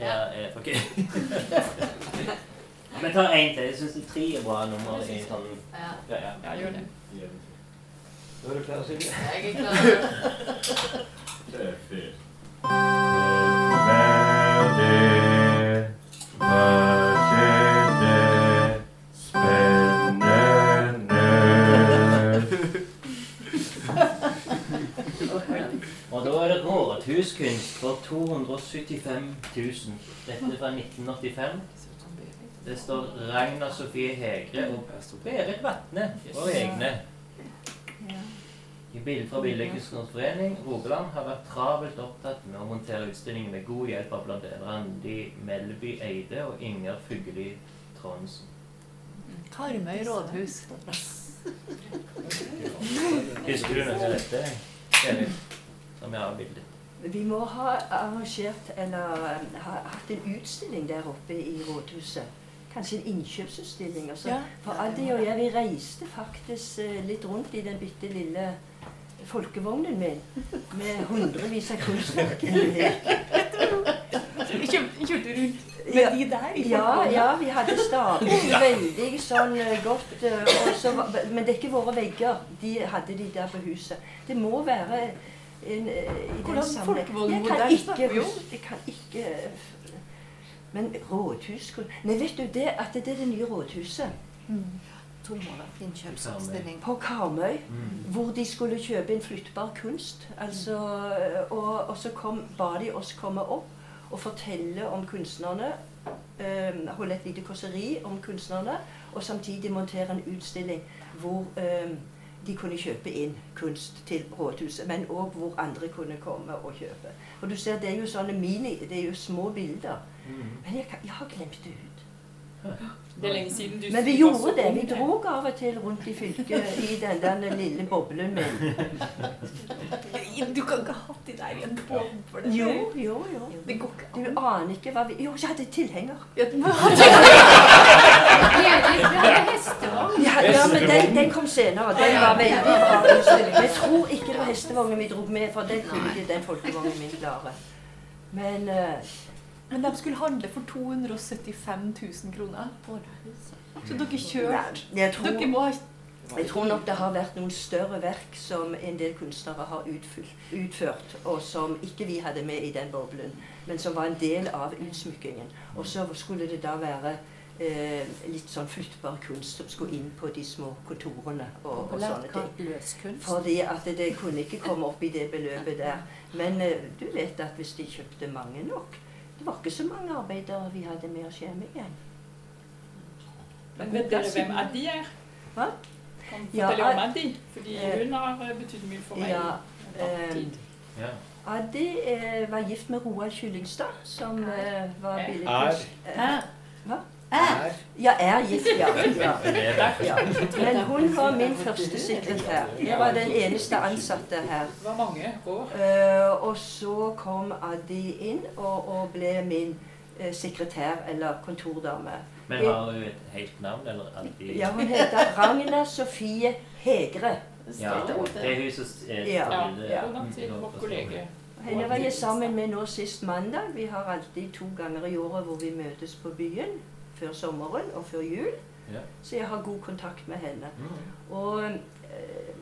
Ja, eh, ok. Vi tar en til. Jeg syns tre er bra nummer. i sånn, Ja, ja, ja. Ja, gjør det. Da er du klar, Silje? jeg er klar. Det er fint. Veldig skjedde? Spennende. Og da er det rådhuskunst for 275 000. Dette er fra 1985. Det står Ragna Sofie Hegre og Berit Vatne og egne. I bildet fra Billedkunstnerforening Rogaland har vært travelt opptatt med å montere utstillingen med god hjelp av annet Randi Melby Eide og Inger Fugelli Trondsen. Karmøy rådhus. Husker du noe til dette? Kjell? Som jeg har bildet. Vi må ha arrangert eller ha hatt en utstilling der oppe i rådhuset. Kanskje en innkjøpsutstilling. Ja. For Addi og jeg vi reiste faktisk eh, litt rundt i den bitte lille folkevognen min med hundrevis av kunstverk. Kjørte kjørte med Ja, de der i ja, ja, vi hadde stablet veldig sånn eh, godt. eh, Og så, men det er ikke våre vegger. De hadde de der på huset. Det må være en, i den Hvordan folkevognmodell Jeg kan ikke, jeg kan ikke Men rådhus Nei, vet du det at det er det nye rådhuset Mm. innkjøpsutstilling. på Karmøy. Mm. Hvor de skulle kjøpe inn flyttbar kunst. Altså, og, og så kom, ba de oss komme opp og fortelle om kunstnerne. eh, holde et lite kåseri om kunstnerne. Og samtidig montere en utstilling hvor eh, de kunne kjøpe inn kunst til rådhuset. Men òg hvor andre kunne komme og kjøpe. Og du ser, det er jo sånne mini, det er jo små bilder. Men jeg, jeg har glemt det ut. Det er lenge siden du Men vi gjorde det. Vi drog av og til rundt i fylket i den der lille boblen min. Du kan ikke ha hatt i deg en boble. Jo, jo, jo. Det går ikke Du aner ikke hva vi Jo, jeg hadde tilhenger. Vi hadde hestevogn. Ja, ja men den, den kom senere. Den var veldig bra. Jeg tror ikke det var hestevognen vi dro med, for den kunne ikke den folkevognen min klare. Men eh, Men de skulle handle for 275 000 kroner. Så dere kjørte Dere må ha jeg tror nok det har vært noen større verk som en del kunstnere har utført, og som ikke vi hadde med i den boblen, men som var en del av utsmykkingen. Og så skulle det da være eh, litt sånn flyttbar kunst som skulle inn på de små kontorene og, og sånne ting. Fordi at det kunne ikke komme opp i det beløpet der. Men eh, du vet at hvis de kjøpte mange nok var ikke så mange arbeidere vi hadde med oss hjemme igjen. Men vet dere hvem Addi er? Hva? Kan Ja, om Ad- Addi, fordi eh, hun har eh, betydd mye for meg. Ja, eh. Ja. Addi eh, var gift med Roald Kyllingstad, som eh, var Er. billedkunst... Er. Eh, Hva? Er. Ja, er gift, ja. ja. Ja. Men hun var min første sekretær. Jeg var den eneste ansatte her. Det var mange år. Eh, og så kom Addi inn og, og ble min eh, sekretær, eller kontordame. Men har hun et helt navn, eller Addi? Ja, hun heter Ragna Sofie Hegre. Ja, det er hun som er Ja, vår kollega. Henne var jeg sammen med nå sist mandag. Vi har alltid to ganger i året hvor vi møtes på byen. Før sommeren og før jul. Ja. Så jeg har god kontakt med henne. Mm. Og eh,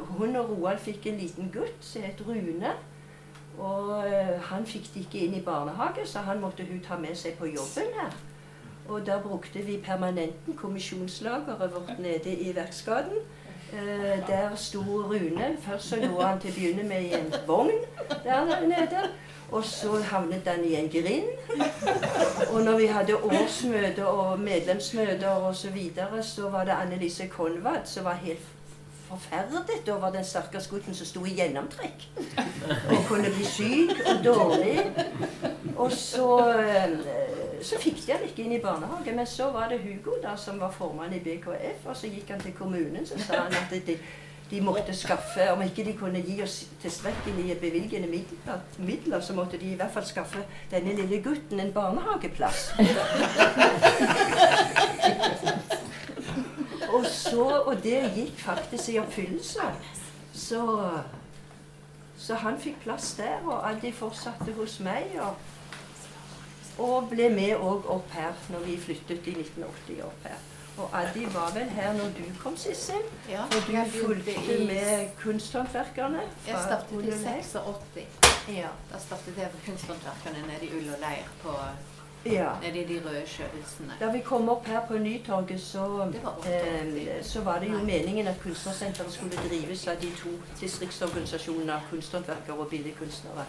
hun og Roald fikk en liten gutt som het Rune. Og eh, han fikk de ikke inn i barnehage, så han måtte hun ta med seg på jobben her. Og da brukte vi permanenten kommisjonslageret vårt nede i Verksgaden. Eh, der sto Rune. Først så lå han til å begynne med i en vogn der nede. Og så havnet den i en grind. Og når vi hadde årsmøte og medlemsmøter og så videre, så var det Annelise Konvad som var helt forferdet over den stakkars gutten som sto i gjennomtrekk. Og kunne bli syk og dårlig. Og så, eh, så fikk de han ikke inn i barnehage. Men så var det Hugo da, som var formann i BKF, og så gikk han til kommunen så sa han at de, de måtte skaffe, om ikke de kunne gi oss tilstrekkelige bevilgende midler, midler, så måtte de i hvert fall skaffe denne lille gutten en barnehageplass. og, så, og det gikk faktisk i oppfyllelse. Så, så han fikk plass der, og Addi fortsatte hos meg. Og, og ble med òg opp her når vi flyttet i 1980 opp her. Og Addi var vel her når du kom, Sissel? Ja, Og du fulgte i- med kunsthåndverkerne? Jeg startet i 86. Ja. Da startet jeg på kunsthåndverkerne nede i Ull og Leir, på, ja. nede i de røde sjøhusene. Da vi kom opp her på Nytorget, så, var eh, så var det jo meningen at Kunstnersenteret skulle drives av de to distriktsorganisasjonene kunsthåndverkere og billedkunstnere.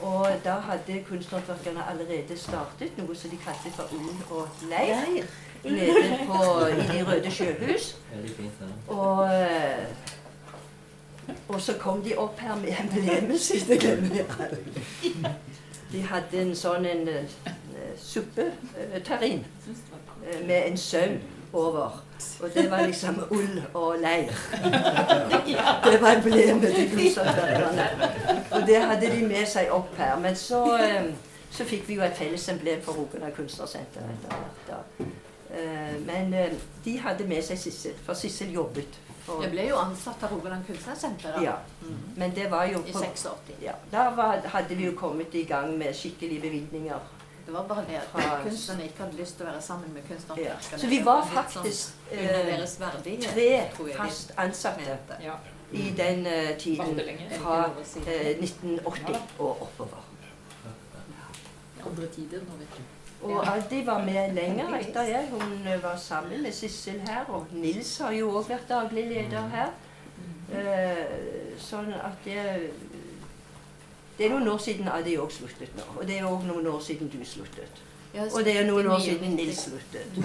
Og da hadde kunsthåndverkerne allerede startet noe som de kalte for Ull og Leir. Nede på, i De røde sjøhus. Og, eh, og så kom de opp her med emblemet sitt. glemmer jeg. De hadde en sånn en en suppeterrin eh, med en saum over. Og det var liksom ull og leir. Det var emblemet til kunstnerverkene. Og det hadde de med seg opp her. Men så, eh, så fikk vi jo et felles emblem for Rogaland Kunstnersenter Eh, Men eh, de hadde med seg Sissel, for Sissel jobbet. Jeg ble jo ansatt av Rogaland Kunstnersenter. Ja, Mm. men det var jo I 86. ja, Da var, hadde vi jo kommet i gang med skikkelige bevilgninger. Det var bare det at kunstnerne ikke hadde lyst til å være sammen med Ja. Så vi var faktisk sånn faktisk verdighet, tre fast ansatte. Ja. i den uh, tiden fra uh, 1980 og oppover. Andre tider nå, vet du. Og Addi var med lenger etter jeg. Hun eh, var sammen med Sissel her. Og Nils har jo òg vært daglig leder her. Eh, sånn at det Det er noen år siden Addi òg sluttet nå. Og det er òg noen år siden du sluttet. Og det er noen år siden Nils sluttet.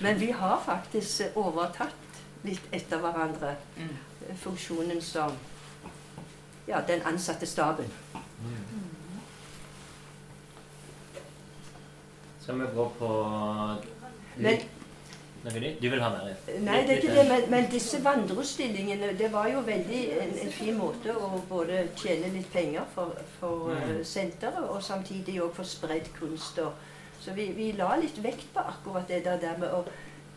Men vi har faktisk eh, overtatt litt etter hverandre eh, funksjonen som ja, den ansatte staben. Skal vi gå på Men- Noe nytt? Du vil ha mer? Nei, det er ikke det, men, men disse vandrestillingene det var jo veldig en, en fin måte å både tjene litt penger for, for Mm. eh, senteret, og samtidig òg få spredd kunst. Og, så vi, vi la litt vekt på akkurat det der, der med å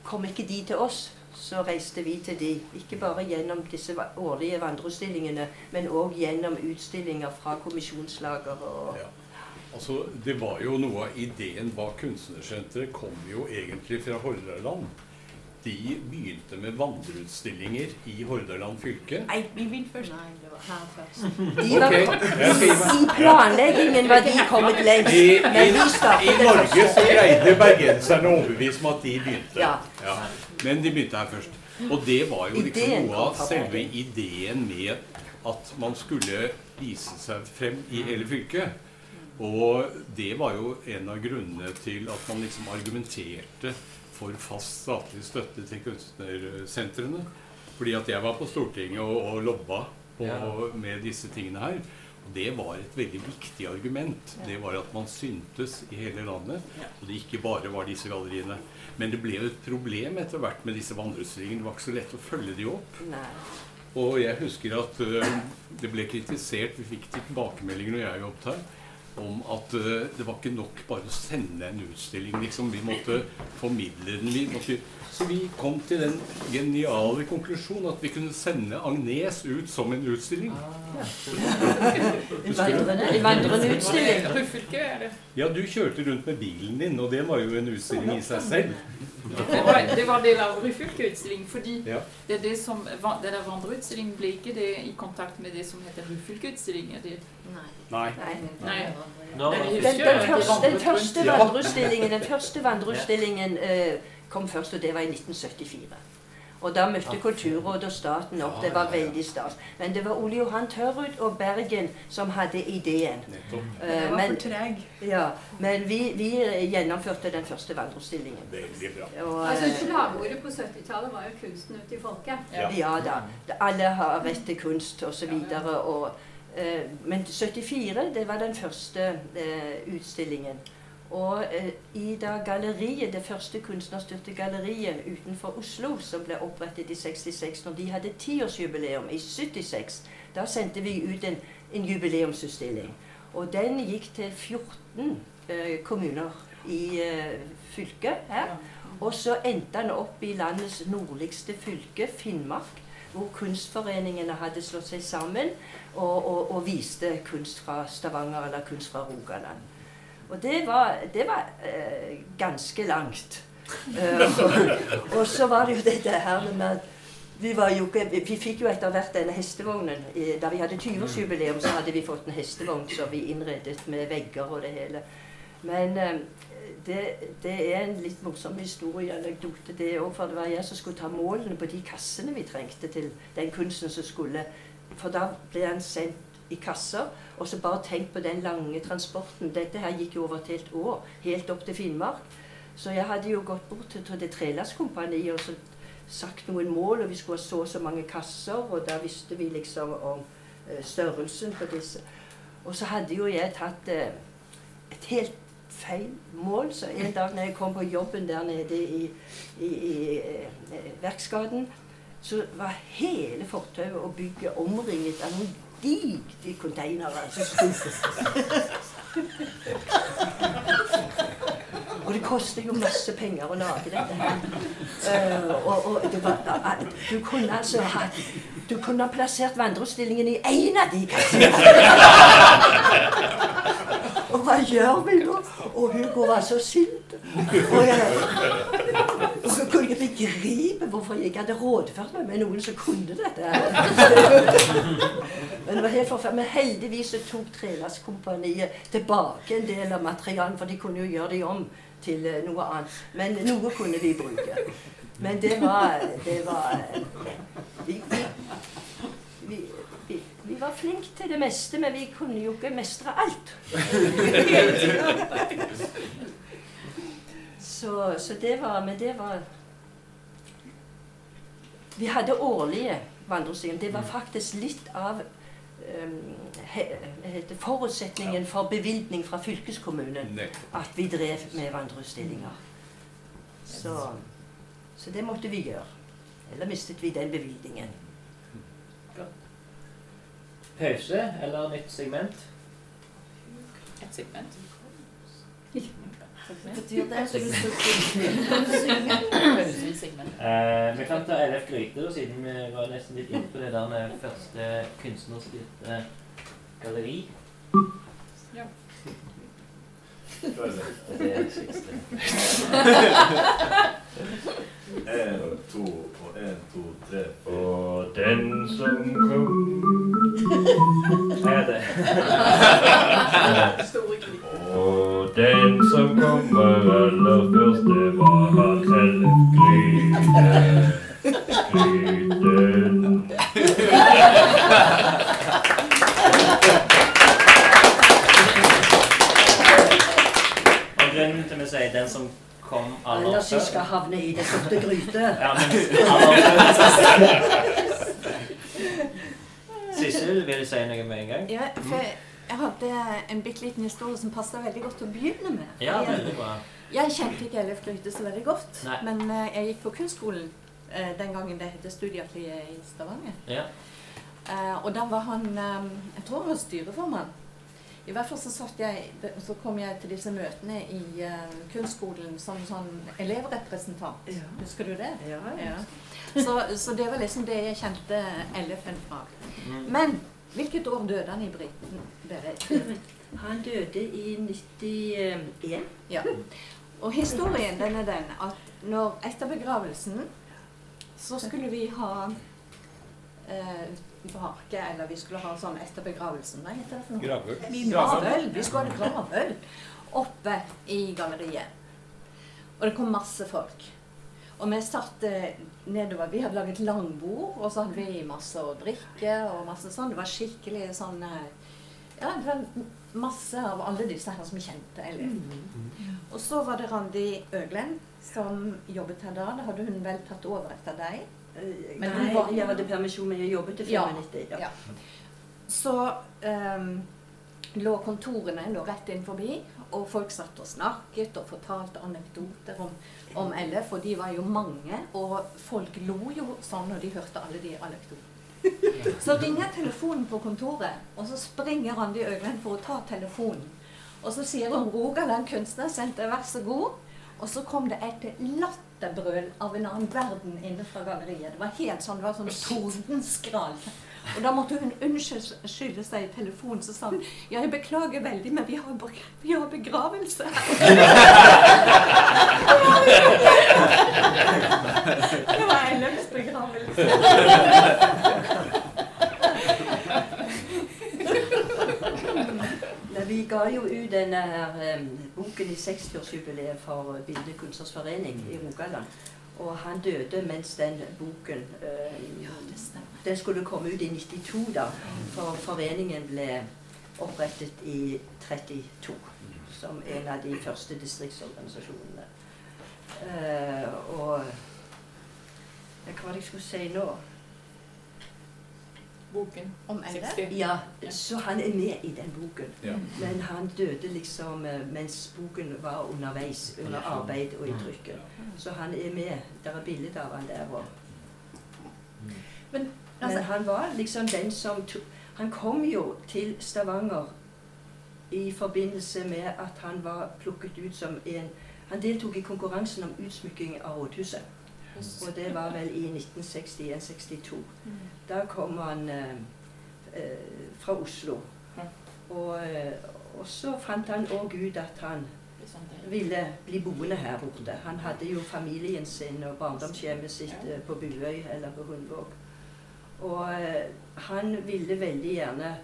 Kom ikke de til oss, så reiste vi til de. Ikke bare gjennom disse årlige vandreutstillingene, men òg gjennom utstillinger fra kommisjonslager og Ja. Altså, det var jo Noe av ideen bak Kunstnersenteret kom jo egentlig fra Hordaland. De begynte med vandreutstillinger i Hordaland fylke. Nei, vi begynte først. Nei, det var her først. De var, Ok, jeg skal gi meg. I planleggingen var de kommet lengst, I, men i, I Norge så greide bergenserne å overbevise om at de begynte. Ja. Ja. Men de begynte her først. Og det var jo liksom noe av selve ideen med at man skulle vise seg frem i hele fylket. Og det var jo en av grunnene til at man liksom argumenterte for fast statlig støtte til kunstnersentrene. Fordi at jeg var på Stortinget og, og lobba på, Ja. med disse tingene her. Og det var et veldig viktig argument. Det var at man syntes i hele landet. Og det ikke bare var disse galleriene. Men det ble jo et problem etter hvert med disse vandreutstillingene. Det var ikke så lett å følge de opp. Nei. Og jeg husker at ø, det ble kritisert, vi fikk tilbakemeldinger når jeg jobbet her, om at ø, det var ikke nok bare å sende en utstilling. liksom, Vi måtte formidle den. Vi måtte, så vi kom til den geniale konklusjon at vi kunne sende Agnes ut som en utstilling. En vandrende, en vandrende utstilling. Det. Ja, du kjørte rundt med bilen din, og det var jo en utstilling i seg selv. Det var, det var del av Ryfylke-utstillingen, fordi Ja. det, er det som, den der vandreutstillingen ble ikke det i kontakt med det som heter Ryfylke-utstillingen. Nei. Nei. Nei. Nei. Den, den, første, den første vandreutstillingen, den første vandreutstillingen eh, kom først, og det var i 1974. Og da møtte Kulturrådet og staten opp. Det var veldig stas. Men det var Ole Johan Tørrud og Bergen som hadde ideen. Eh, var men ja, men vi, vi gjennomførte den første vandrestillingen. Veldig bra. Og, Altså, eh, Slagordet på 70-tallet var jo 'kunsten ute i folket'. Ja. Ja da. Alle har rett til kunst osv. Uh, men 74 det var den første uh, utstillingen. Og eh, i da galleriet, det første kunstnerstyrte galleriet utenfor Oslo, som ble opprettet i 66, når de hadde tiårsjubileum i 76, da sendte vi ut en, en jubileumsutstilling. Og den gikk til 14 eh, kommuner i eh, fylket her. Og så endte den opp i landets nordligste fylke, Finnmark, hvor kunstforeningene hadde slått seg sammen og, og, og viste kunst fra Stavanger eller kunst fra Rogaland. Og det var, det var eh, ganske langt. Uh, og, og så var det jo dette her med at vi, ikke, vi fikk jo etter hvert denne hestevognen. I- Da vi hadde 20-årsjubileum, så hadde vi fått en hestevogn som vi innredet med vegger og det hele. Men eh, det, det er en litt morsom historie, anekdote, det òg. For det var jeg som skulle ta målene på de kassene vi trengte til den kunsten som skulle For da ble han sendt i kasser. Og så bare tenk på den lange transporten. Dette her gikk jo over et helt år. Helt opp til Finnmark. Så jeg hadde jo gått bort til, til det Trelastkompaniet og så sagt noen mål, og vi skulle ha så og så mange kasser, og da visste vi liksom om eh, størrelsen på disse. Og så hadde jo jeg tatt eh, et helt feil mål, så en dag når jeg kom på jobben der nede i, i, i eh, verksgaden, så var hele fortauet og bygget omringet av noen digre containere. Så og det koster jo masse penger å lage dette her. Uh, og, og var, eh, du kunne altså ha Du kunne ha plassert vandreutstillingen i én av de kassene. og hva gjør vi nå? Og Hugo var så sint. Og jeg, og så kunne jeg begripe hvorfor jeg ikke hadde rådført meg med noen som kunne dette. Men det var helt forferdelig. Men heldigvis tok Trelastkompaniet tilbake en del av materialen, for de kunne jo gjøre det om til eh, noe annet. Men noe kunne vi bruke. Men det var, det var vi, vi, vi, vi, vi var flinke til det meste, men vi kunne jo ikke mestre alt. Så, så det var Men det var Vi hadde årlige vandrestier. Det var faktisk litt av um, he, heter forutsetningen for bevilgning fra fylkeskommunen at vi drev med vandreutstillinger. Så, så det måtte vi gjøre. Eller mistet vi den bevilgningen. Pause eller nytt segment? Et segment. Betyr det at du Pause i segment. Eh, vi kan ta LF Gryte, siden vi var nesten litt inne på det der med første kunstnerstyrte galleri. Ja. Det? Er det siste. En, to og en, to, tre. Og den som kom Er det? Og den som kommer aller først, det var han Ellef Havne i det sorte gryte. Ja, men aller først Sissel, vil du si noe med en gang? Ja, for jeg hadde en bitte liten historie som passet veldig godt å begynne med. Ja, veldig bra. Jeg kjente ikke Ellef Gryte så veldig godt, Nei. men eh, jeg gikk på kunstskolen eh, den gangen det het Studieatelier i Stavanger. Ja. Eh, og da var han Jeg tror han var styreformann. I hvert fall så, satt jeg, så kom jeg til disse møtene i uh, kunstskolen som sånn elevrepresentant. Ja. Husker du det? Ja, ja. Så, så det var liksom det jeg kjente LF-en fra. Mm. Men hvilket år døde han i Briten? Han døde i 91. Ja. Og historien den er den at når etter begravelsen så skulle vi ha eh, bake, eller vi skulle ha sånn etter begravelsen. Hva heter det for noe? Gravøl. Gravøl. Vi skulle ha gravøl oppe i galleriet. Og det kom masse folk. Og vi satt eh, nedover. Vi hadde laget langbord, og så hadde vi masse å drikke og masse sånn. Det var skikkelig sånn eh, Ja, det var masse av alle disse her som kjente Elif. Og så var det Randi Øglen som jobbet her da. Da hadde hun vel tatt over etter deg. Men Nei, hun var- jeg hadde permisjon, men jeg jobbet til Ja, 95. Ja. ja. Så um, lå kontorene lå rett inn forbi, og folk satt og snakket og fortalte anekdoter om, om Elle, for de var jo mange, og folk lo jo sånn når de hørte alle de anekdotene. Så ringer telefonen på kontoret, og så springer Randi Øglen for å ta telefonen. Og så sier hun 'Rogaland Kunstnersenter, vær så god'. Og så kom det et latterbrøl av en annen verden inne fra galleriet. Det var helt sånn, det var sånn tordenskrall. Og da måtte hun unnskylde seg i telefonen, så sa hun ja, jeg beklager veldig, men vi har, vi har begravelse. det var en begravelse. Vi ga jo ut denne her, um, boken i 60-årsjubileet for Bildekunstners Forening i Rogaland. Og han døde mens den boken eh, Den skulle komme ut i 92, da. For foreningen ble opprettet i 32 som en av de første distriktsorganisasjonene. Uh, og Hva var det jeg skulle si nå? Boken. Om eldre? Ja, så han er med i den boken. Ja. Men han døde liksom eh, mens boken var underveis, under arbeid og i trykket. Så han er med. Det er bilde av han der òg. Men, Men altså, han var liksom den som tok Han kom jo til Stavanger i forbindelse med at han var plukket ut som en Han deltok i konkurransen om utsmykking av rådhuset. Og det var vel i 1961-62. Da kom han eh, eh, fra Oslo. Og, eh, og så fant han òg ut at han ville bli boende her borte. Han hadde jo familien sin og barndomshjemmet sitt eh, på Buøy eller på Hundvåg. Og han ville veldig gjerne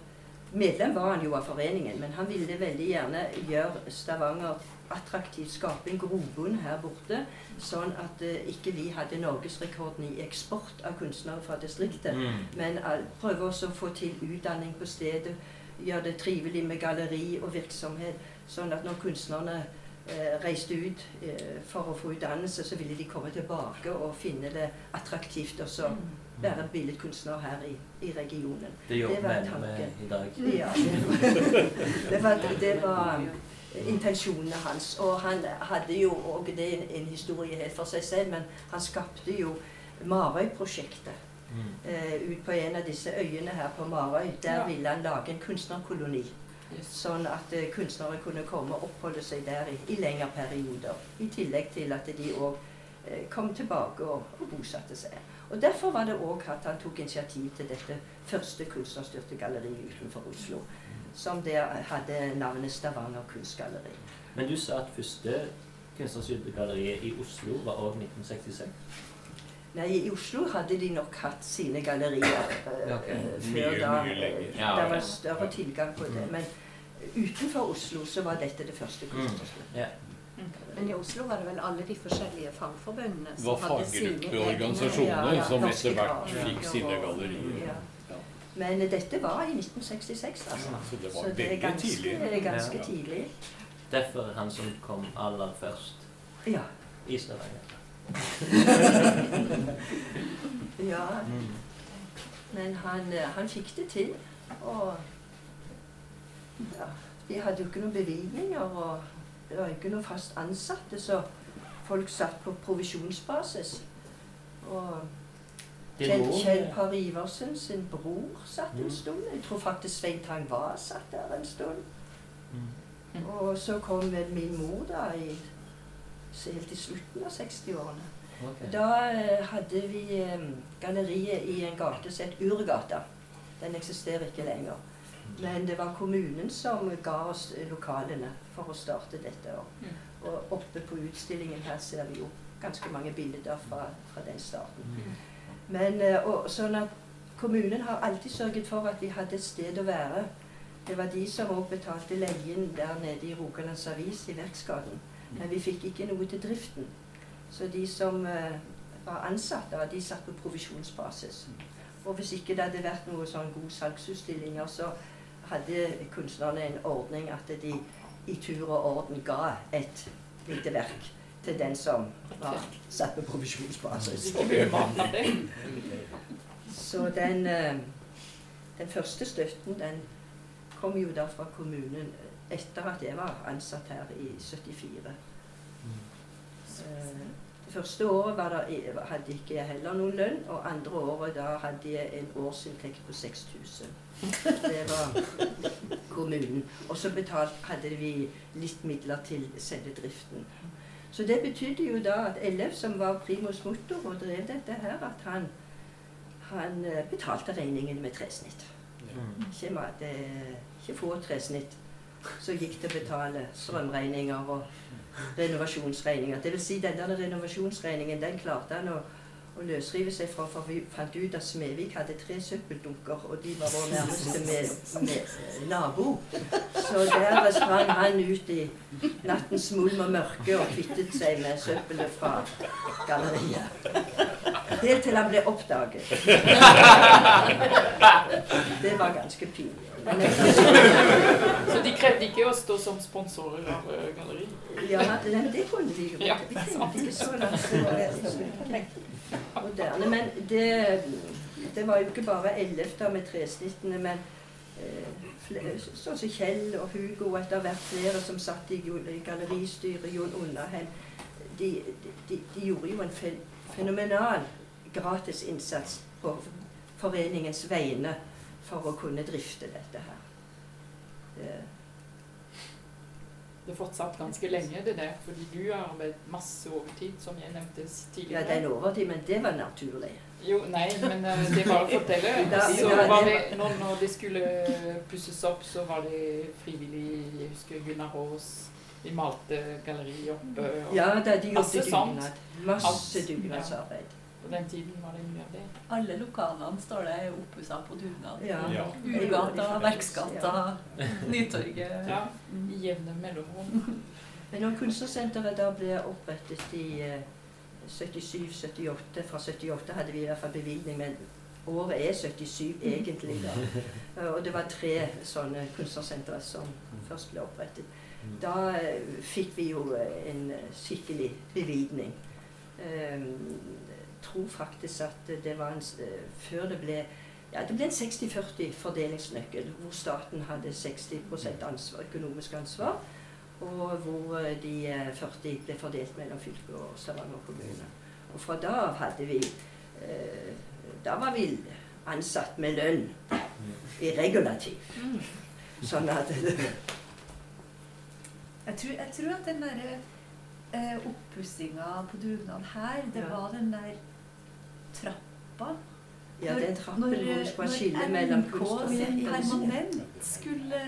Medlem var han jo av foreningen, men han ville veldig gjerne gjøre Stavanger attraktivt, skape en grobunn her borte, sånn at uh, ikke vi hadde norgesrekorden i eksport av kunstnere fra distriktet, Mm. men uh, prøve også å få til utdanning på stedet, gjøre det trivelig med galleri og virksomhet, sånn at når kunstnerne eh, reiste ut for å få utdannelse, så ville de komme tilbake og finne det attraktivt også. så være billedkunstner her i, i regionen. Det jobber var vi med tanken. i dag. Ja, det var, det var, det var intensjonene hans. Og han hadde jo og Det er en, historie helt for seg selv, men han skapte jo Marøy-prosjektet. Mm. Eh, ut på en av disse øyene her på Marøy. Der Ja. ville han lage en kunstnerkoloni. Yes. Sånn at eh, kunstnere kunne komme og oppholde seg der i, i lengre perioder. I tillegg til at de òg eh, kom tilbake og, og bosatte seg. Og Derfor var det òg at han tok initiativ til dette første kunstnerstyrte galleriet utenfor Oslo. Som der hadde navnet Stavanger Kunstgalleri. Men du sa at første kunstnerstyrte galleriet i Oslo var òg 1966. Nei, i Oslo hadde de nok hatt sine gallerier eh, Ok. eh, før Mye, da. mye Ja, det var større tilgang på det. Men utenfor Oslo så var dette det første Mm. kunstnerstyrte. Ja. Men i Oslo var det vel alle de forskjellige fagforbundene Det var faggruppeorganisasjonene Ja, ja, som etter hvert fikk sine gallerier. Ja. Ja. Men dette var i 1966, altså. Så det var Så det er ganske, tidlig. ganske Ja. tidlig. Derfor er han som kom aller først Ja. i Stavanger. ja. Mm. Men han, eh, han fikk det til. Og ja, de hadde jo ikke noen bevilgninger, og det var ikke noen fast ansatte, så folk satt på provisjonsbasis. Og Kjell, Kjell Par Iversen sin bror satt en Mm. stund. Jeg tror faktisk Svein Tang var satt der en stund. Mm. Og så kom vel min mor da i helt i slutten av 60-årene. Okay. Da eh, hadde vi eh, galleriet i en gate som het Urgata. Den eksisterer ikke lenger. Men det var kommunen som ga oss lokalene for å starte dette. Og, Mm. og oppe på utstillingen her ser vi jo ganske mange bilder fra, fra den starten. Mm. Men eh, og, sånn at kommunen har alltid sørget for at vi hadde et sted å være. Det var de som også betalte leien der nede i Rogalands Avis i Verksgaten. Men vi fikk ikke noe til driften. Så de som eh, var ansatt da, de satt på provisjonsbasis. Og hvis ikke det hadde vært noen sånn god salgsutstillinger, så hadde kunstnerne en ordning at de i tur og orden ga et lite verk til den som var satt på provisjonsbasis. Så den, eh, den første støtten den kom jo da fra kommunen etter at jeg var ansatt her i 74. Eh, første året var det, hadde ikke jeg heller noen lønn, og andre året da hadde jeg en årsinntekt på 6000. Det var kommunen. Og så hadde vi litt midler til selve driften. Så det betydde jo da at Ellef, som var primus motor og drev dette her, at han, han eh, betalte regningen med tresnitt. Ikke, ikke få tresnitt. Så gikk det å betale strømregninger og renovasjonsregninger. Vil si, den der renovasjonsregningen den klarte han å, å løsrive seg fra, for vi fant ut at Smevik hadde tre søppeldunker, og de var vår nærmeste med, med nabo. Så der sprang han ut i nattens mulm og mørke og kvittet seg med søppelet fra galleriet. Helt til han ble oppdaget. Det var ganske pinlig. Men Så de krevde ikke å stå som sponsorer av eh, galleri? Ja, det, det kunne vi jo. Ja, Vi tenkte ikke så langt. Det var moderne. Men det, det var jo ikke bare ellefter med tresnittene, men eh, sånn som Kjell og Hugo og etter hvert flere som satt i galleristyret, Jon Underhem, de, de, de gjorde jo en fe- fenomenal gratisinnsats på foreningens vegne for å kunne drifte dette her. Det, Det fortsatt ganske lenge, det der, fordi du har arbeidet masse overtid, som jeg nevnte ja, det er en overtid, men det var naturlig. Jo, nei, men eh, det var å fortelle. Da- Så var det når, når det skulle pusses opp, så var det frivillig Jeg husker Gunnar Haas. Vi malte galleriet oppe. og Ja, da de gjorde masse dugnad. Masse dugnadsarbeid. På den tiden var det mye av det. Alle lokalene står det oppussa på dugnad. Ja. Ja. Urgata, Verksgata, Nytorget. Ja, I jevne mellomrom. Men når Kunstnersenteret da ble opprettet i eh, 77-78 Fra 78 hadde vi i hvert fall bevilgning, men året er 77 egentlig. da. Eh, Og det var tre sånne kunstnersentre som først ble opprettet. Da eh, fikk vi jo eh, en eh, skikkelig bevilgning. Eh, tror faktisk at det var en, eh, Før det ble ja, det ble en 60-40 fordelingsnøkkel, hvor staten hadde 60% ansvar, økonomisk ansvar, og hvor eh, de eh, 40 ble fordelt mellom fylket og Stavanger kommune. Og fra da av hadde vi eh, Da var vi ansatt med lønn i regulativ. Sånn at Jeg tror, jeg tror at den derre eh, oppussinga på dugnad her, det Ja. var den der trappa. Ja, den trappen når, hvor det skal skille mellom kunst og permanent skulle,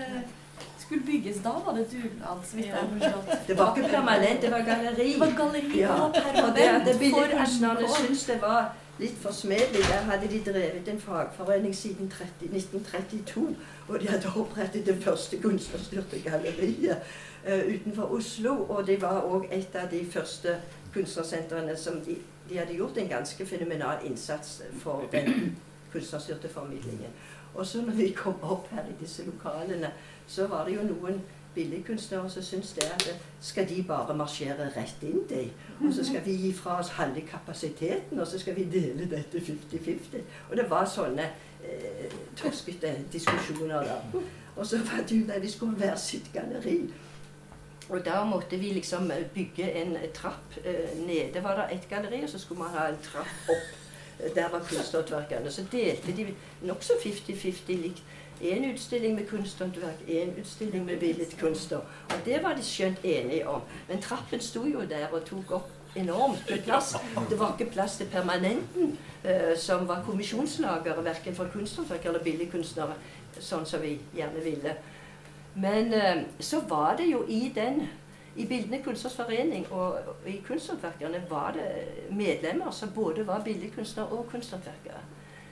skulle bygges, da var det dugnad, så vidt jeg har forstått. Det var ikke permanent, det var galleri. Det var galleri, Ja, det og det permanent for billedkunstnerne syntes det var litt forsmedelig. Der hadde de drevet en fagforening siden 30, 1932. Og de hadde opprettet det første kunstnerstyrte galleriet uh, utenfor Oslo. Og det var òg et av de første kunstnersentrene som de, de hadde gjort en ganske fenomenal innsats for den kunstnerstyrte formidlingen. Og så når vi kom opp her i disse lokalene, så var det jo noen billedkunstnere som syntes det at skal de bare marsjere rett inn de, og så skal vi gi fra oss halve kapasiteten, og så skal vi dele dette 50-50. Og det var sånne eh, toskete diskusjoner der. Og så fant vi ut at vi skulle hver sitt galleri. Og da måtte vi liksom bygge en trapp. Eh, nede var det ett galleri, og så skulle man ha en trapp opp. Eh, Der var kunsthåndverkerne. Så delte de nokså 50-50 likt. En utstilling med kunsthåndverk, en utstilling med billedkunster. Og det var de skjønt enige om. Men trappen sto jo der og tok opp enormt med plass. Det var ikke plass til permanenten, eh, som var kommisjonslagere, verken for kunsthåndverkere eller billedkunstnere, sånn som vi gjerne ville. Men eh, så var det jo i den i Bildende kunstners forening og i Kunsthåndverkerne var det medlemmer som både var billedkunstnere og kunsthåndverkere.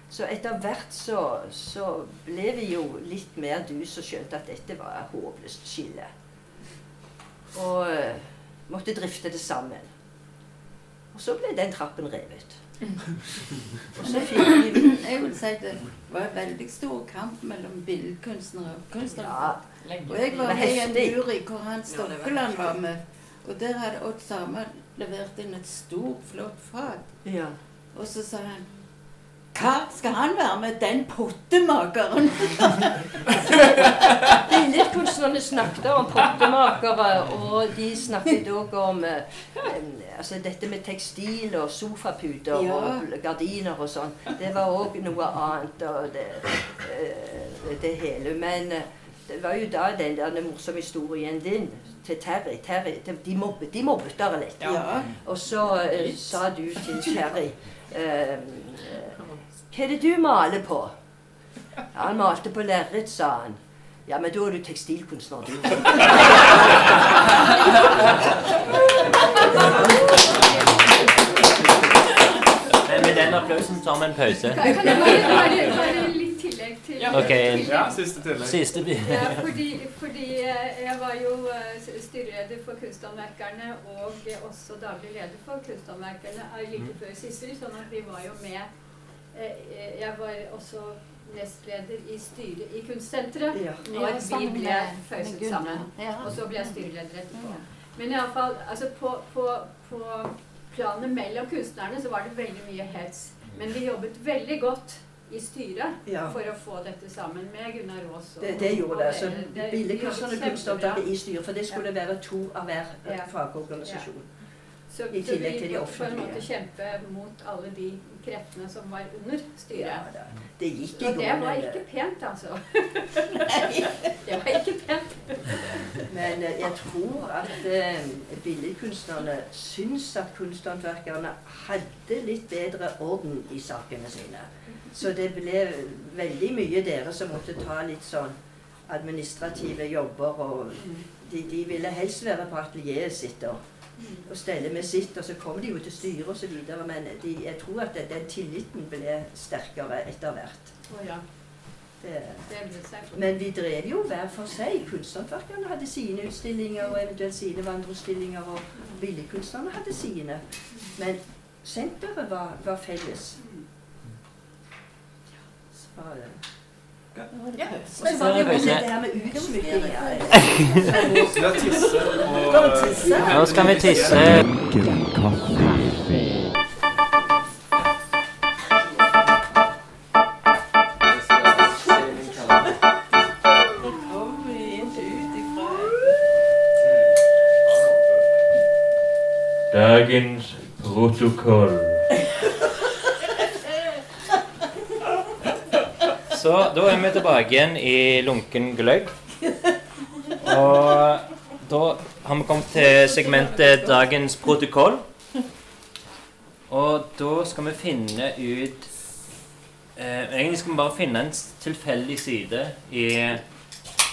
Så etter hvert så, så ble vi jo litt mer dus og skjønte at dette var et håpløst skille. Og eh, måtte drifte det sammen. Og så ble den trappen revet. Og så fikk vi Jeg vil si det var en veldig stor kamp mellom billedkunstnere og kunstnere. Ja, Og jeg var med i en jury hvor han Stokkeland var med. Og der hadde Odd Sama levert inn et stort, flott fag. ja. Og så sa han Hva skal han være med, den pottemakeren? Billedkunstnerne snakket om pottemakere, og de snakket òg om eh, altså dette med tekstil og sofaputer Ja. og gardiner og sånn. Det var òg noe annet, og det, eh, det hele. Men eh, det var jo da den der morsomme historien din til Terry. Terry de, de, mobbet, de mobbet dere litt. Ja. Og så uh, sa du til Terry uh, Hva er det du maler på? Ja, han malte på lerret, sa han. Ja, men da er du tekstilkunstner, du. Med den applausen tar vi en pause. Kan kan jeg bare, bare, bare litt tillegg til Ja. Ok. Ja, siste tillegg. Siste Ja, fordi, fordi eh, jeg var jo eh, styreleder for Kunsthåndverkerne og også daglig leder for Kunsthåndverkerne like før Sissel, sånn at vi var jo med eh, Jeg var også nestleder i styret i Kunstsenteret når Ja, vi ble føyset sammen. Og så ble jeg styreleder etterpå. Men iallfall altså på, på, på planet mellom kunstnerne så var det veldig mye hets. Men vi jobbet veldig godt i styret Ja. for å få dette sammen med Gunnar Aas. Det, det gjorde det. Så Billedkunstnerne vi og jobbet Kunsthåndverket i styret, for det skulle være to av hver eh, Ja. fagorganisasjon. Så, i tillegg til de måtte på en måte kjempe mot alle de kreftene som var under styret. Ja. Det gikk i Og det var ikke pent, altså. det var ikke pent. Men eh, jeg tror at eh, billedkunstnerne syns at kunsthåndverkerne hadde litt bedre orden i sakene sine. Så det ble veldig mye dere som måtte ta litt sånn administrative jobber. Og de, de ville helst være på atelieret sitt og, og stelle med sitt. Og så kom de jo til styret osv. Men de, jeg tror at den tilliten ble sterkere etter hvert. Oh, ja, Det, det men vi drev jo hver for seg. Kunsthåndverkerne hadde sine utstillinger og eventuelt sine vandreutstillinger, og billedkunstnerne hadde sine. Men senteret var, var felles. Ja. Og så var det jo det her med utsmykking. Skal vi tisse og Skal vi tisse? Nå skal vi tisse. Dagens protokoll. Så da er vi tilbake igjen i lunken gløgg. Og da har vi kommet til segmentet Dagens protokoll. Og da skal vi finne ut eh, Egentlig skal vi bare finne en tilfeldig side i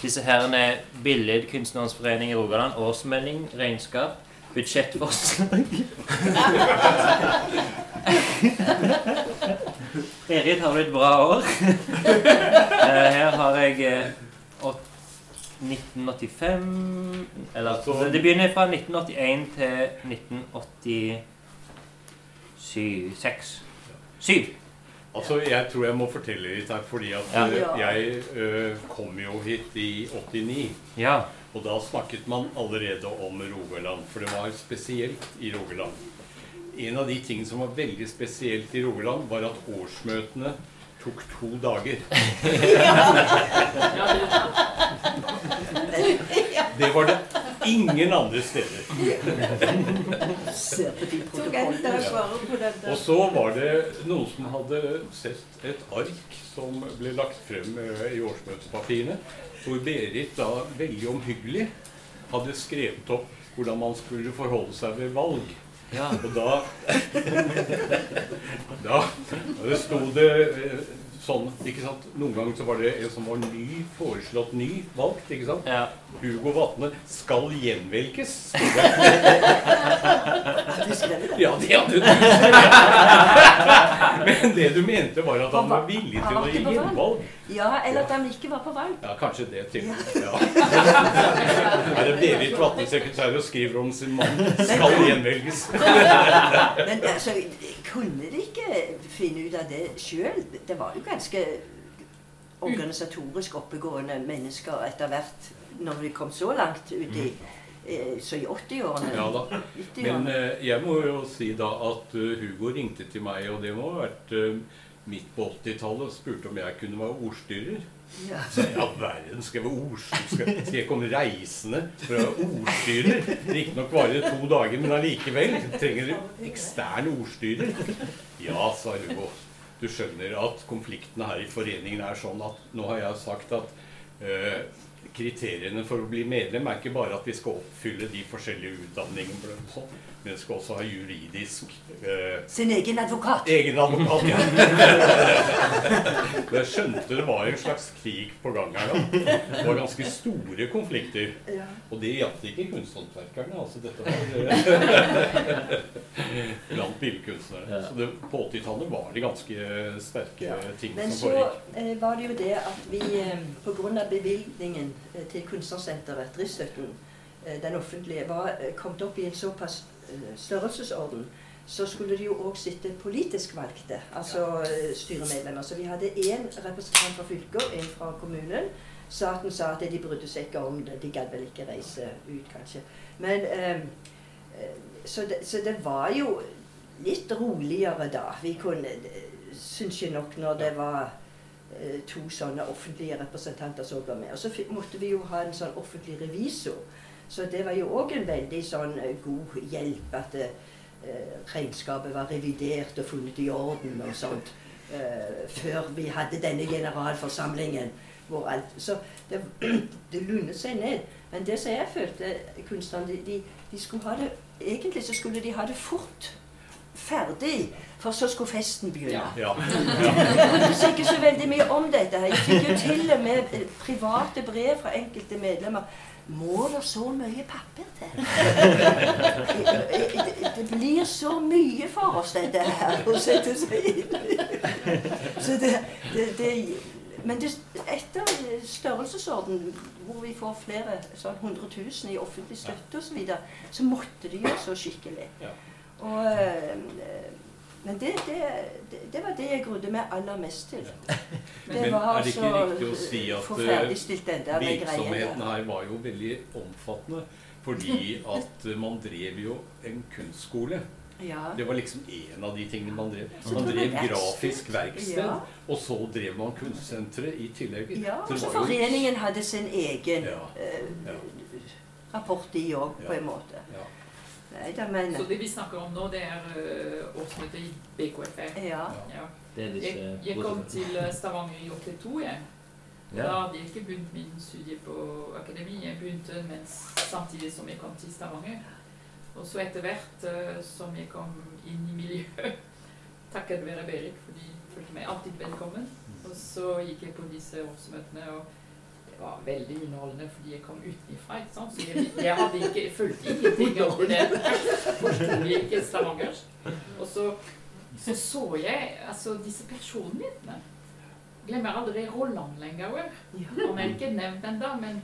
disse herrene Billedkunstnernes forening i Rogaland, årsmelding, regnskap, budsjettforslag Berit, har du et bra år? Eh, Her har jeg eh, 1985 Eller Altså- Det begynner fra 1981 til 1986. Syv. Altså, Jeg tror jeg må fortelle litt her, fordi at Ja. eh, jeg ø, kom jo hit i 89. Ja. Og da snakket man allerede om Rogaland, for det var spesielt i Rogaland. En av de tingene som var veldig spesielt i Rogaland, var at årsmøtene tok to dager. Det var det ingen andre steder. Og så var det noen som hadde sett et ark som ble lagt frem eh, i årsmøtepapirene, hvor Berit da veldig omhyggelig hadde skrevet opp hvordan man skulle forholde seg ved valg. Ja. Og da Da, det sto det eh, sånn ikke sant? Noen ganger så var det en som var ny, foreslått ny valgt. ikke sant? Ja. Hugo Vatne skal gjenvelges. sto Du skrev det? Ja, det hadde du. Men det du mente, var at han var villig til å gi gjenvalg. Ja, eller at han ikke var på valg. Ja, kanskje det til. Ja. Er det Berit Vatne, sekretær, og skriver om sin mann skal gjenvelges? Men altså, kunne de ikke finne ut av det sjøl? Det var jo ganske organisatorisk oppegående mennesker etter hvert, når vi kom så langt ut i eh, Så i 80-årene. Ja da. Men eh, jeg må jo si da at eh, Hugo ringte til meg, og det må ha vært midt på 80-tallet, og spurte om jeg kunne være ordstyrer. Ja. Så i all verden skal jeg ordstyrer? Skal, skal jeg komme reisende for å være ordstyrer? Riktignok varer det to dager, men allikevel. Trenger du ekstern ordstyrer? Ja, sa Rugo. Du skjønner at konfliktene her i foreningen er sånn at nå har jeg sagt at øh, kriteriene for å bli medlem er ikke bare at vi skal oppfylle de forskjellige utdanningene, men skal også ha juridisk eh, Sin egen advokat. Egen advokat, ja. Men jeg skjønte det var en slags krig på gang her da. Det var ganske store konflikter. Ja. Og det gjaldt ikke kunsthåndverkerne. Altså dette var eh, blant billedkunstnere. Så det, på 80-tallet var det ganske sterke ting Men som så eh, var det jo det at vi eh, pga. bevilgningen eh, til Kunstnersenteret, driftsstøtten, eh, den offentlige, var eh, kommet opp i en såpass eh, størrelsesorden, så skulle de jo òg sitte politisk valgte, altså eh, styremedlemmer. Så vi hadde én representant fra fylket og én fra kommunen. Staten sa at de brydde seg ikke om det. De gadd vel ikke reise ut, kanskje. Men eh, eh, så, det, så det var jo litt roligere da. Vi kunne Syns jeg nok når det var eh, to sånne offentlige representanter som var med. Og så måtte vi jo ha en sånn offentlig revisor. Så det var jo òg en veldig sånn eh, god hjelp at eh, regnskapet var revidert og funnet i orden og sånt. eh, før vi hadde denne generalforsamlingen. Hvor alt, så det, det lundet seg ned. Men det som jeg følte kunstnerne, de, de, skulle ha det Egentlig så skulle de ha det fort ferdig, for så skulle festen begynne. Ja. Jeg visste ikke så veldig mye om dette. her. Jeg fikk jo til og med eh, private brev fra enkelte medlemmer. Må det så mye papir til? Det, blir så mye for oss, dette her, å sette seg inn i. Så det, det, det Men det, etter størrelsesorden, hvor vi får flere sånn 100 000 i offentlig støtte osv., så, videre, så måtte det gjøre så skikkelig. Og, eh, Men det, det, det, var det jeg grudde meg aller mest til. Det Men var er det ikke riktig å si at den der eh, virksomheten her var jo veldig omfattende? Fordi at eh, man drev jo en kunstskole. Ja. Det var liksom en av de tingene man drev. Man drev grafisk verksted, Ja. og så drev man kunstsenteret i tillegg. Ja, Så og så foreningen hadde sin egen Ja. eh, Ja. rapport, de òg, på en måte. Ja. Nei Så det vi snakker om nå, det er uh, årsmøtet i BKFE. Ja. Ja. Det er disse Jeg, jeg kom til eh, Stavanger i 82, jeg. Ja. Da hadde jeg ikke begynt min studie på akademi. Jeg begynte mens, samtidig som jeg kom til Stavanger. Og så etter hvert uh, som jeg kom inn i miljøet, takket være Berit, for de følte meg alltid velkommen. Og så gikk jeg på disse årsmøtene, og var veldig underholdende fordi jeg kom utenfra. ikke sant? Så jeg, jeg hadde ikke, fulgt ingenting av det. Forsto ikke stavangersk. Og så så så jeg altså disse personlighetene. Glemmer aldri Roland lenger. Han er ikke nevnt ennå, men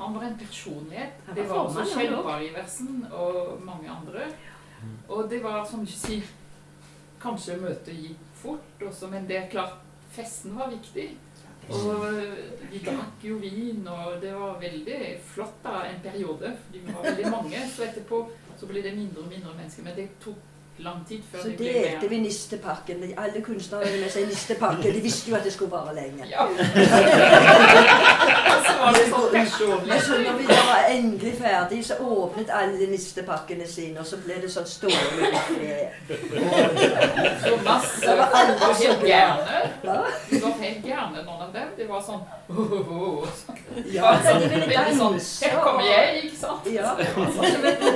han var en personlighet. Det var også Kjell også. Bariversen og mange andre. Og det var, som du sier, kanskje møtet gikk fort også, men det er klart, festen var viktig. Og vi drakk jo vin, og det var veldig flott da, en periode, fordi vi var veldig mange. Så etterpå så ble det mindre og mindre mennesker, men det tok lang tid før så det ble delte med. vi nistepakken. Alle kunstnere hadde med seg nistepakke. De visste jo at det skulle vare lenge. Ja. så var det sånn personlig. Men så når vi var endelig ferdig, så åpnet alle nistepakkene sine, og så ble det sånn stående. Så masse Det var alle så. De var helt gærne, noen av dem. Det var sånn Ja, så de ville sånn danse. Her kommer jeg, ikke sant? Ja. Så vet de,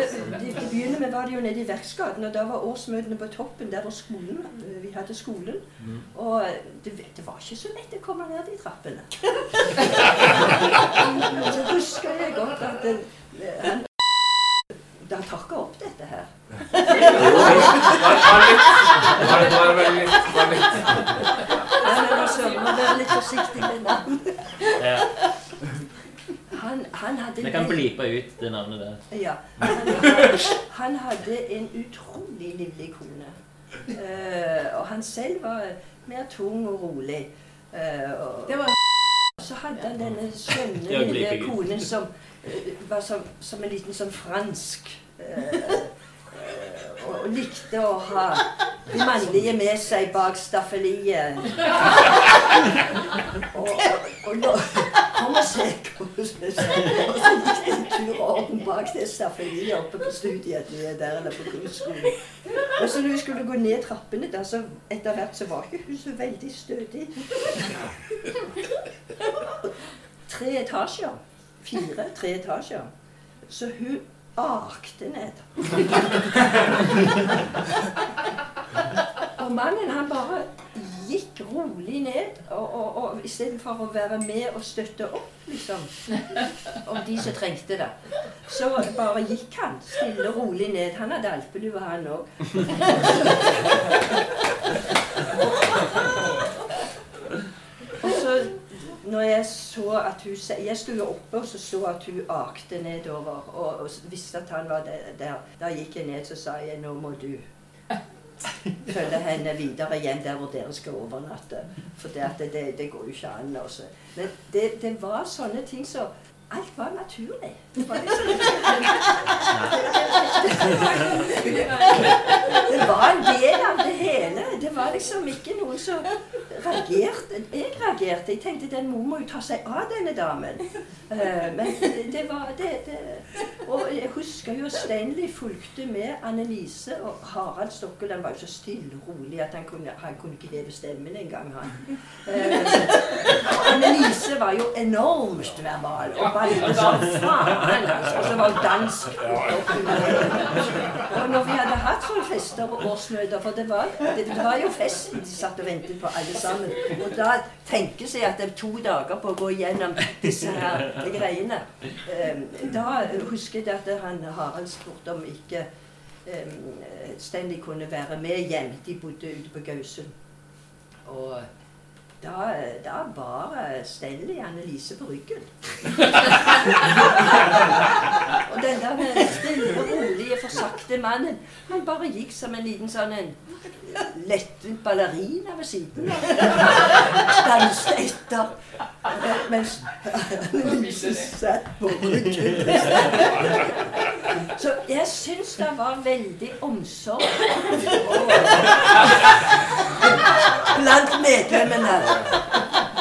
de begynner med var det jo nede i Verksgaten, og da var årsmøtene på toppen der hvor skolen, vi hadde skolen. Og det, det var ikke så lett å komme ned de trappene. Så husker jeg godt at den, han da takka opp dette her. Litt forsiktig med navn. Han, han hadde Vi kan blipe ut det navnet der. Ja. Han, han hadde en utrolig livlig kone. Uh, og han selv var mer tung og rolig. Uh, og, Det var så hadde han denne skjønne lille konen som uh, var som, som en liten sånn fransk eh, eh, og, og likte å ha de mannlige med seg bak staffeliet. Og, og, og nå Kom og se hvordan Og så gikk det en tur om bak det staffeliet oppe på studiet er der, eller på grunnskolen. Og så når vi skulle gå ned trappene der, så etter hvert så var ikke hun så veldig stødig. Tre etasjer. Fire, tre etasjer. Så hun akte ned. Og mannen han bare gikk rolig ned, og, og, og istedenfor å være med og støtte opp, liksom, om de som trengte det, så bare gikk han stille og rolig ned. Han hadde alpelue, han òg. Og så når jeg så at hun Jeg sto jo oppe og så, så at hun akte nedover og, og visste at han var der. Da gikk jeg ned så sa jeg nå må du følge henne videre hjem der hvor dere skal overnatte. For det, det, det, går jo ikke an. Også. Men det, det var sånne ting som Alt var naturlig. Det var liksom Det var en del av det hele. Det var liksom ikke noen som reagerte. Jeg reagerte. Jeg tenkte den mor må jo ta seg av denne damen. Eh, Men det, var det, det. Og jeg husker jo Stanley fulgte med Annelise og Harald Stokkeland var jo så stille og rolig at han kunne, han kunne ikke heve stemmen engang, han. Eh, Annelise var jo enormt verbal og faen. Altså, så var dansk. Og når vi hadde hatt sånne fester og årsmøter, for det var, det, det var jo festen de satt og ventet på alle sammen, og da tenker seg at det er to dager på å gå gjennom disse her greiene. Eh, Da husker jeg at han Harald spurte om ikke eh, Stanley kunne være med hjem. De bodde ute på Gausund. Og da, da bar Stanley Annelise på ryggen. Og den der stille, rolige, forsakte mannen, han bare gikk som en liten sånn en lettvint ballerina ved siden av. Danset etter. Mens Annelise satt på ryggen. Så jeg syns det var veldig omsorg blant medlemmene.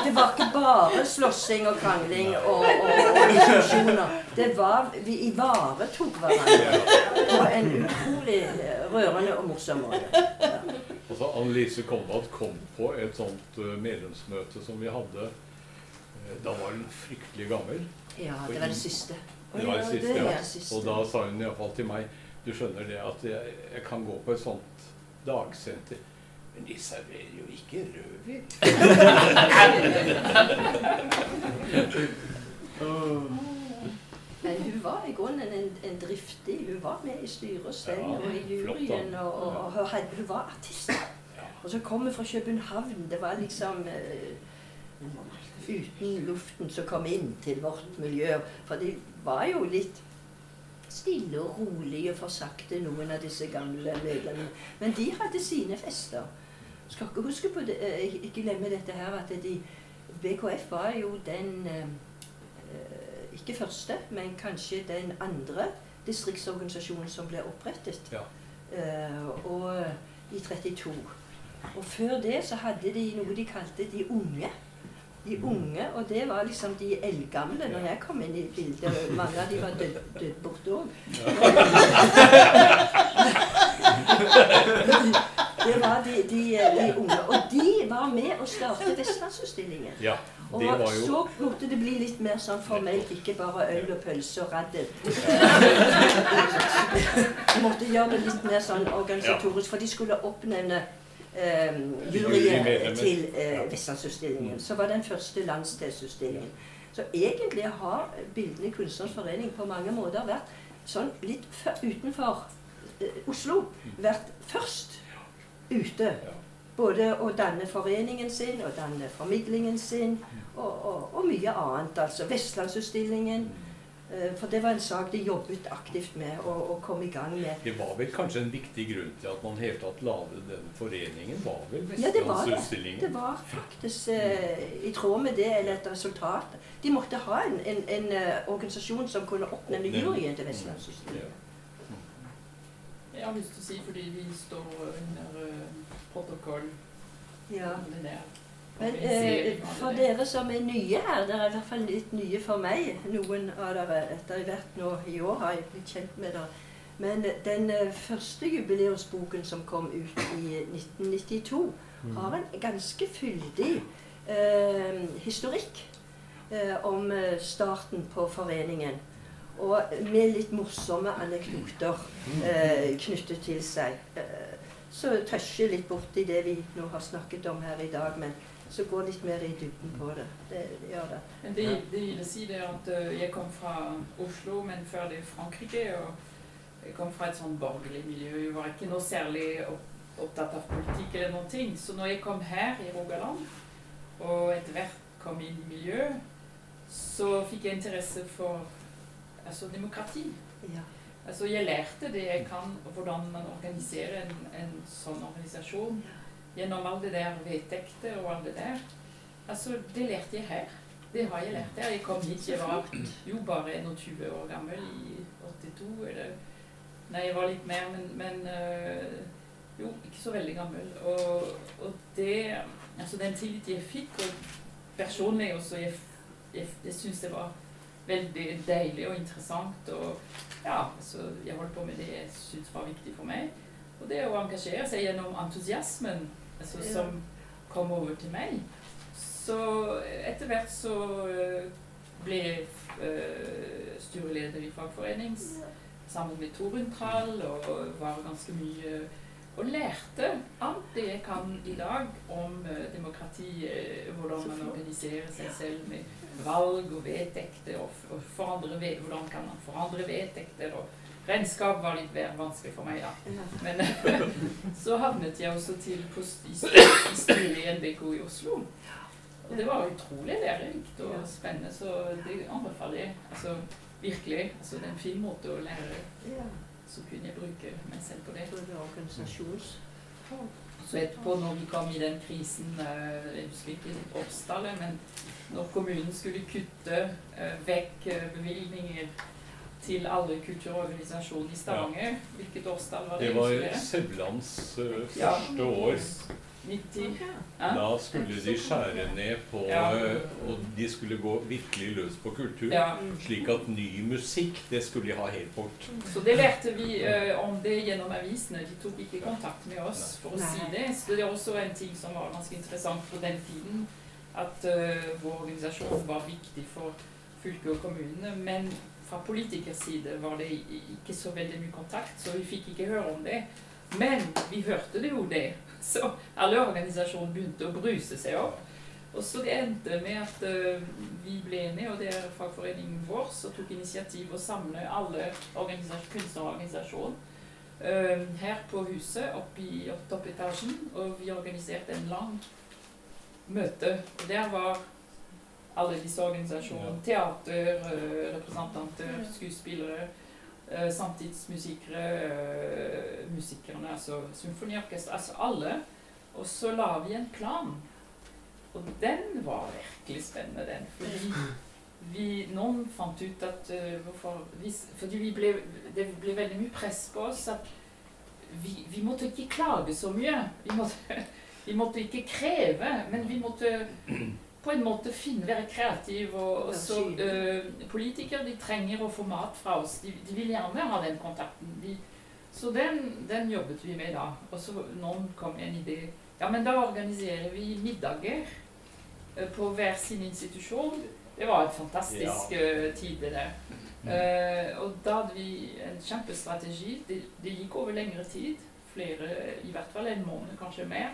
Det var ikke bare slåssing og krangling og, og, og diskusjoner. Det var, Vi ivaretok hverandre på en utrolig rørende og morsom måte. Ja. Altså, Annelise Kolvad kom på et sånt eh, medlemsmøte som vi hadde. Eh, Da var hun fryktelig gammel. Ja, det var det siste. Det var det siste, ja. Og da sa hun iallfall til meg Du skjønner det at jeg, jeg kan gå på et sånt dagsenter. Men de serverer jo ikke rødvin. Men hun var i grunnen en, en driftig Hun var med i styret og Ja, og i flott, juryen. Og, og, og hun, hun var artist. Og så kom hun fra København. Det var liksom eh, uten luften som kom inn til vårt miljø. For de var jo litt stille og rolige og forsakte, noen av disse gamle medlemmene. Men de hadde sine fester. Skal ikke huske på det, eh, ikke glemme dette her, at de, BKF var jo den eh, eh, ikke første, men kanskje den andre distriktsorganisasjonen som ble opprettet. Ja. Og i 32. Og før det så hadde de noe de kalte De unge. De unge, og det var liksom de eldgamle når jeg kom inn i bildet. Mange av de var død, død borte òg. Det var de, de, de unge. Og de var med å starte Vestlandsutstillingen. Ja, Og var jo så måtte det bli litt mer sånn formelt, ikke bare øl og pølse og raddel. De måtte gjøre det litt mer sånn organisatorisk, for de skulle oppnevne eh, juryen til eh, Vestlandsutstillingen. Så var den første landsdelsutstillingen. Så egentlig har Bildene kunstnernes forening på mange måter vært sånn litt utenfor eh, Oslo. Vært først ute. Både å danne foreningen sin og danne formidlingen sin og, og, og mye annet. Altså Vestlandsutstillingen. Eh, For det var en sak de jobbet aktivt med og, og kom i gang med. Det var vel kanskje en viktig grunn til at man hele tatt lagde den foreningen? Var vel Vestlandsutstillingen? Ja, det var det. Det var faktisk eh, i tråd med det, eller et resultat. De måtte ha en, en, en uh, organisasjon som kunne Oppnevne. juryen til Vestlandsutstillingen. Jeg har lyst til å si fordi vi står under eh, protokoll. Ja. Men eh, for dere som er nye her, dere er i hvert fall litt nye for meg, noen av dere etter hvert nå i år har jeg blitt kjent med dere. Men den eh, første jubileumsboken som kom ut i 1992, har en ganske fyldig eh, historikk eh, om eh, starten på foreningen. Og med litt morsomme anekdoter eh, knyttet til seg. Eh, så tøsjer litt borti det vi nå har snakket om her i dag, men så går litt mer i dybden på det. Det, det gjør det. Men det, det vil si det at eh, jeg kom fra Oslo, men før det Frankrike. Og jeg kom fra et sånn borgerlig miljø. Jeg var ikke noe særlig opptatt av politikk eller noen ting. Så når jeg kom her i Rogaland, og etter hvert kom inn i miljøet, så fikk jeg interesse for altså, demokrati. Ja. Altså, jeg lærte det jeg kan, hvordan man organiserer en, en sånn organisasjon. Gjennom alle det der vedtekter og alt det der. Altså, det lærte jeg her. Det har jeg lært her. Jeg kom hit, jeg var jo bare 21 år gammel i 82, eller Nei, jeg var litt mer, men, men øh, jo, ikke så veldig gammel. Og, og det Altså, den tillit jeg fikk, og personlig også Jeg, jeg, jeg syns det var veldig deilig og interessant. Og ja, så jeg holdt på med det jeg syntes var viktig for meg. Og det å engasjere seg gjennom entusiasmen altså, som kom over til meg. Så etter hvert så øh, ble jeg uh, styreleder i fagforenings sammen med Torunn Trall og var ganske mye og lærte alt det jeg kan i dag om øh, demokrati, hvordan man organiserer seg selv med valg og vedtekter, og, og forandre ved, hvordan kan man forandre vedtekter. og Regnskap var litt mer vanskelig for meg, da. Men så havnet jeg også til på i st- i styret i NBK i Oslo. Og det var utrolig lærerikt og spennende, så det anbefaler jeg. Altså, virkelig. Altså det er en fin måte å lære. Så kunne jeg bruke meg selv på det. Både organisasjonsform. Så etterpå, når vi kom i den krisen, eh, jeg husker ikke årstallet, men når kommunen skulle kutte eh, vekk eh, bevilgninger til alle kulturorganisasjoner i Stavanger, hvilket årstall var det? Det var Søvlands første år. 90. Ja. Da skulle de skjære ned på Ja. Og de skulle gå virkelig løs på kultur. Ja. Slik at ny musikk, det skulle de ha helt bort. Så det lærte vi uh, om det gjennom avisene. De tok ikke kontakt med oss for å Nei. si det. Så det er også en ting som var ganske interessant på den tiden. At uh, vår organisasjon var viktig for fylket og kommunene. Men fra politikers side var det ikke så veldig mye kontakt, så vi fikk ikke høre om det. Men vi hørte det jo det. Så alle organisasjonen begynte å bruse seg opp. Og så det endte med at eh, vi ble enige, og det er fagforeningen vår som tok initiativ å samle alle organisas- kunstnerorganisasjoner eh, her på huset oppe i toppetasjen. Og vi organiserte en lang møte. Og der var alle disse organisasjonene. Teater, eh, representanter, skuespillere. Eh, Samtidsmusikere, eh, musikerne, altså symfoniorkester. Altså alle. Og så la vi en plan. Og den var virkelig spennende, den. Fordi vi, noen fant ut at uh, hvorfor, vi, Fordi vi ble, det ble veldig mye press på oss at vi, vi måtte ikke klage så mye. Vi måtte, vi måtte ikke kreve, men vi måtte på en måte finne, være kreative. Og, og så uh, Politikere de trenger å få mat fra oss. De, de vil gjerne ha den kontakten. De, så den, den jobbet vi med da. Og så noen kom med en idé. Ja, men da organiserer vi middager uh, på hver sin institusjon. Det var en fantastisk uh, tid, det der. Eh, og da hadde vi en kjempestrategi. Det, det gikk over lengre tid. Flere, i hvert fall en måned, kanskje mer.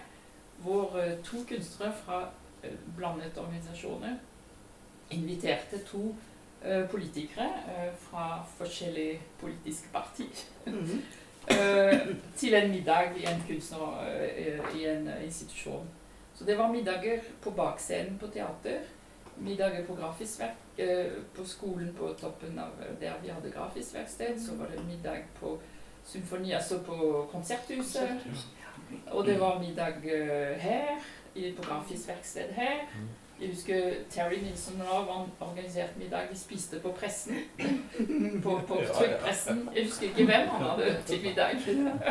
Hvor to kunstnere fra blandet organisasjoner inviterte to eh, politikere eh, fra forskjellige politiske partier. Mhm. Eh, til en middag i en kunstner i en institusjon. Så det var middager på bakscenen på teater, middager på grafisk verk, på skolen på toppen av der vi hadde grafisk verksted, så var det middag på symfoni, altså på konserthuset, og det var middag her, i, et grafisk verksted her. Jeg husker Terry Nilsson og var organisert middag. Vi spiste på pressen. På, på trykkpressen. Jeg husker ikke hvem han hadde til middag.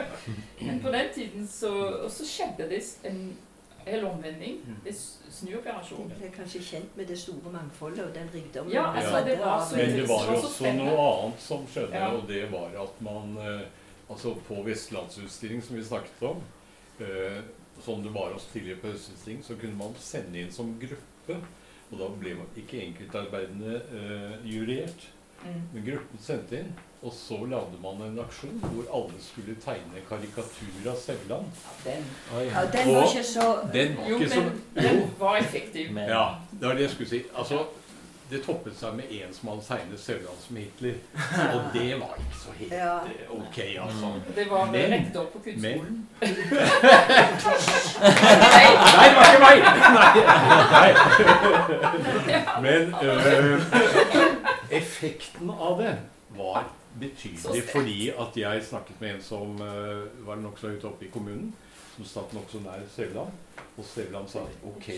Men på den tiden så, og så skjedde det en hel omvending. En snuoperasjon. Jeg er kanskje kjent med det store mangfoldet og den rikdommen. Ja, altså, det var så Men det var jo også noe annet som skjedde, Ja. og det var at man eh, Altså på Vestlandsutstilling, som vi snakket om, eh, som det var også tidligere på Høstutstilling, så kunne man sende inn som gruppe. Og da ble man ikke enkeltarbeidende uh, juryert, Mm. men gruppen sendte inn. Og så lagde man en aksjon hvor alle skulle tegne karikatur av Sevland. Den. Ja, den var ikke så- Den var Jo, ikke så men den var effektiv. Ja, det var det jeg skulle si. Altså, det toppet seg med en som hadde tegnet Sauland som Hitler. Og det var ikke så helt Ja. eh, ok, altså. Det var Men- rektor på kunstskolen. Nei, det var ikke meg! Nei. Nei. Men øh, effekten av det var betydelig fordi at jeg snakket med en som øh, var nokså høyt oppe i kommunen, som satt nokså nær Sauland. og Sauland sa ok,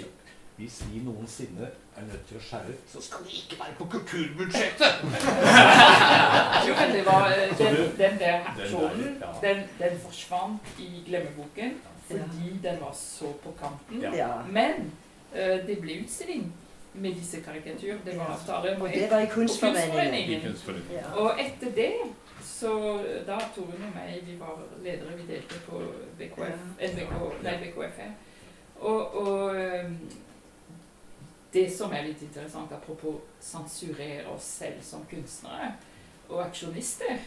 hvis vi noensinne er nødt til å skjære, ut, så skal det ikke være på kulturbudsjettet! Jo, men det var eh, den, den der den aksjonen, den, den forsvant i glemmeboken fordi den var så på kanten. Men uh, det ble utstilling med disse karikaturene. Det var avtale Og det var i Kunstforeningen. Og etter det så da Torunn og meg, vi var ledere, vi delte på BKF, NBK, nei, BKF. Og, og ehm, det som er litt interessant, apropos sensurere oss selv som kunstnere og aksjonister,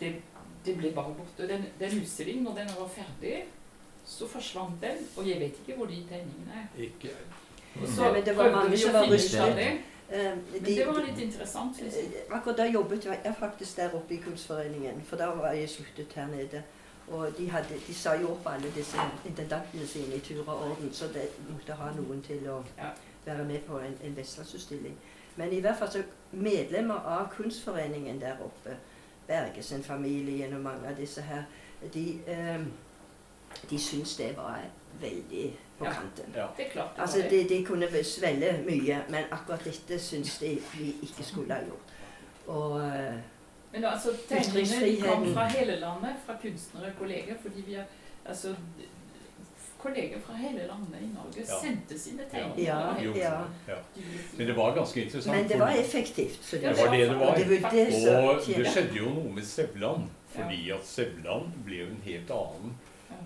det, det ble bare borte. Den, den utstillingen, når den var ferdig, så forsvant den. Og jeg vet ikke hvor de tegningene er. Ikke Og så Nei, det var prøvde mange vi som å var finne ut av det. Eh, Men det var litt interessant. Eh, Akkurat da jobbet jeg faktisk der oppe i Kunstforeningen, for da var jeg sluttet her nede. Og de, hadde, de sa jo opp alle disse intendantene sine i tur og orden, så de måtte ha noen til å være med på en, en Vestlandsutstilling. Men i hvert fall så medlemmer av kunstforeningen der oppe, Bergesen-familien og mange av disse her, de, eh, de syns det var veldig på Ja. kanten. Ja. Det er klart det Altså, det. de, de kunne svelle mye, men akkurat dette syns de vi ikke skulle ha gjort. Og eh, Men altså, tegningene de kom fra hele landet, fra kunstnere og kolleger, fordi vi har altså Kolleger fra hele landet i Norge Ja. sendte sine tegninger. Ja, Det ja. Ja. Men det var ganske interessant. Men det var effektivt. Så Det var det det var. Og det var det Og det skjedde jo noe med Sevland. Fordi at Sevland ble jo en helt annen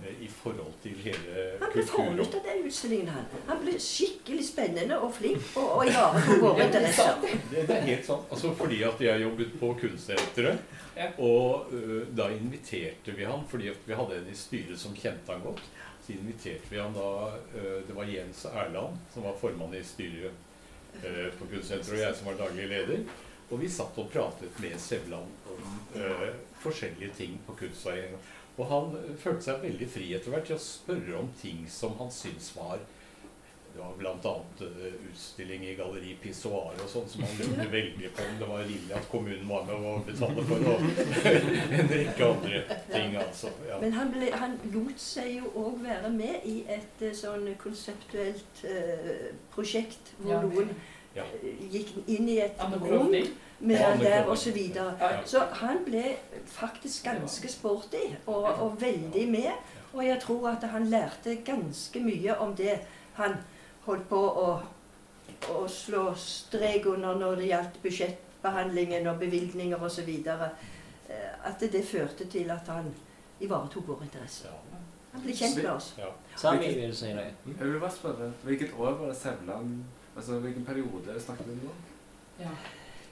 eh, i forhold til hele Han ble kulturen. formet av den utstillingen. Han Han ble skikkelig spennende og flink og, og ivaretok våre interesser. Det, det er helt sant. Altså fordi at jeg jobbet på Kunstsenteret, og uh, da inviterte vi han fordi at vi hadde en i styret som kjente han godt. Så inviterte vi han da Det var Jens Erland som var formann i styret på Kunstsenteret, og jeg som var daglig leder. Og vi satt og pratet med Sevland om uh, forskjellige ting på kunstveien. Og han følte seg veldig fri etter hvert til å spørre om ting som han syntes var det var bl.a. Uh, utstilling i Galleri Pissoar og sånn som han lurte veldig på om det var rimelig at kommunen var med å betale for, og en rekke andre ting, altså. Ja. Men han, ble, han lot seg jo òg være med i et eh, sånn konseptuelt eh, prosjekt hvor Ja. noen Ja. eh, gikk inn i et rom med han der osv. og så videre. Så han ble faktisk ganske sporty og, og veldig med. Og jeg tror at han lærte ganske mye om det han holdt på å, å slå strek under når det gjaldt budsjettbehandlingen og bevilgninger osv. At det førte til at han ivaretok våre interesser. Han ble kjent med oss. Ja. Sami vil si noe. Jeg vil bare spørre, Hvilket år var det Sevland Altså hvilken periode snakker vi om nå? Ja.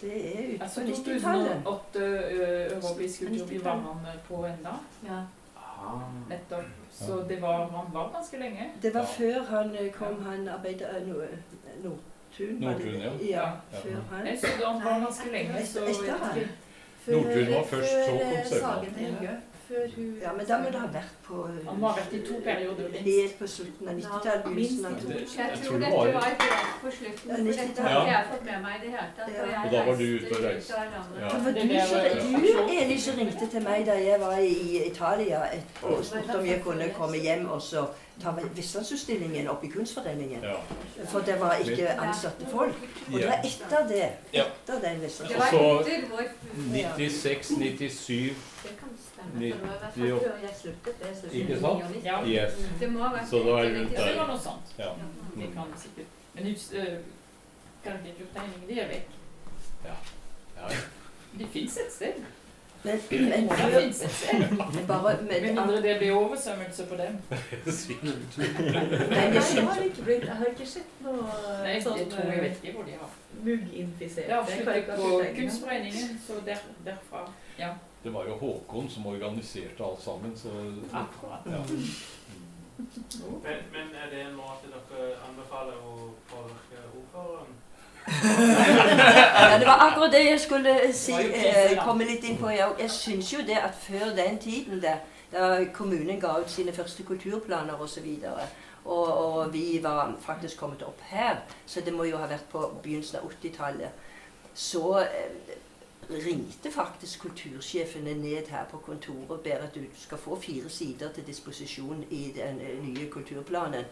Det er ute Altså på 90-tallet. 2008 ø, Europeisk kultur, vi var han på enda. Ja. Ah. Nettopp. Så det var, han var ganske lenge. Det var Ja. før han eh, kom, han arbeidet i Nordtun. var det- Nordtun, ja. ja. Ja. Før han. Jeg så han var ganske lenge. Så Etter han. Nordtun var først, så kom Helgø. Før hun Ja, men da må det ha vært på Han må ha vært i to perioder. Helt på slutten av 90-tallet. begynnelsen av minst 2000. Jeg tror tror det dette var- helt på slutten, for dette 90-tallet. har ikke jeg fått med meg i det hele tatt. Og, da var du ute og reiste. Ja. Det var du, som, du, Eli, som ringte til meg da jeg var i Italia et, og spurte om jeg kunne komme hjem og så ta Vestlandsutstillingen opp i Kunstforeningen. Ja. For det var ikke ansatte folk. Og det var etter det. Ja. Etter den Det var så- etter vår 96, 97 Det kan det var i hvert fall Jo. før jeg sluttet. Jeg sluttet i Ikke sant? Ja. Yes. Det må ha vært Så da er det rundt 96. Det var noe sånt. Ja. Det kan det sikkert. Men hus, øh, Garantijordtegningen, de er vekk. Ja. Ja. De fins et sted. Men, Det men finnes et sted. bare, Med men, mindre det blir oversvømmelse på dem. Sikkert. men jeg det har ikke blitt, jeg har ikke sett noe Nei, det sånn tror jeg vet ikke hvor de har. mugginfisert. Det har sluttet på. Kunstforeningen, så der, derfra Ja, Det var jo Håkon som organiserte alt sammen, så akkurat. ja. Men, men er det en måte dere anbefaler å påvirke ordføreren? Ja, det var akkurat det jeg skulle si, eh, komme litt inn på. Jeg, jeg syns jo det at før den tiden der, da kommunen ga ut sine første kulturplaner osv., og, og, og vi var faktisk kommet opp her, så det må jo ha vært på begynnelsen av 80-tallet, så eh, ringte faktisk kultursjefene ned her på kontoret og ber at du skal få fire sider til disposisjon i den eh, nye kulturplanen.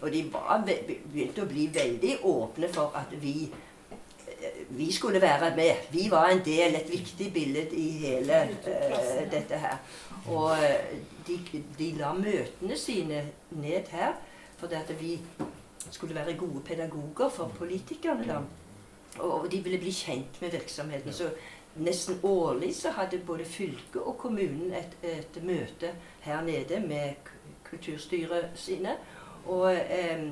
Og de var, begynte å bli veldig åpne for at vi eh, vi skulle være med. Vi var en del, et viktig bilde i hele uh, dette her. Og de, de la møtene sine ned her, fordi at vi skulle være gode pedagoger for politikerne. da. Og de ville bli kjent med virksomheten. Så nesten årlig så hadde både fylket og kommunen et, et møte her nede med kulturstyret sine. Og eh,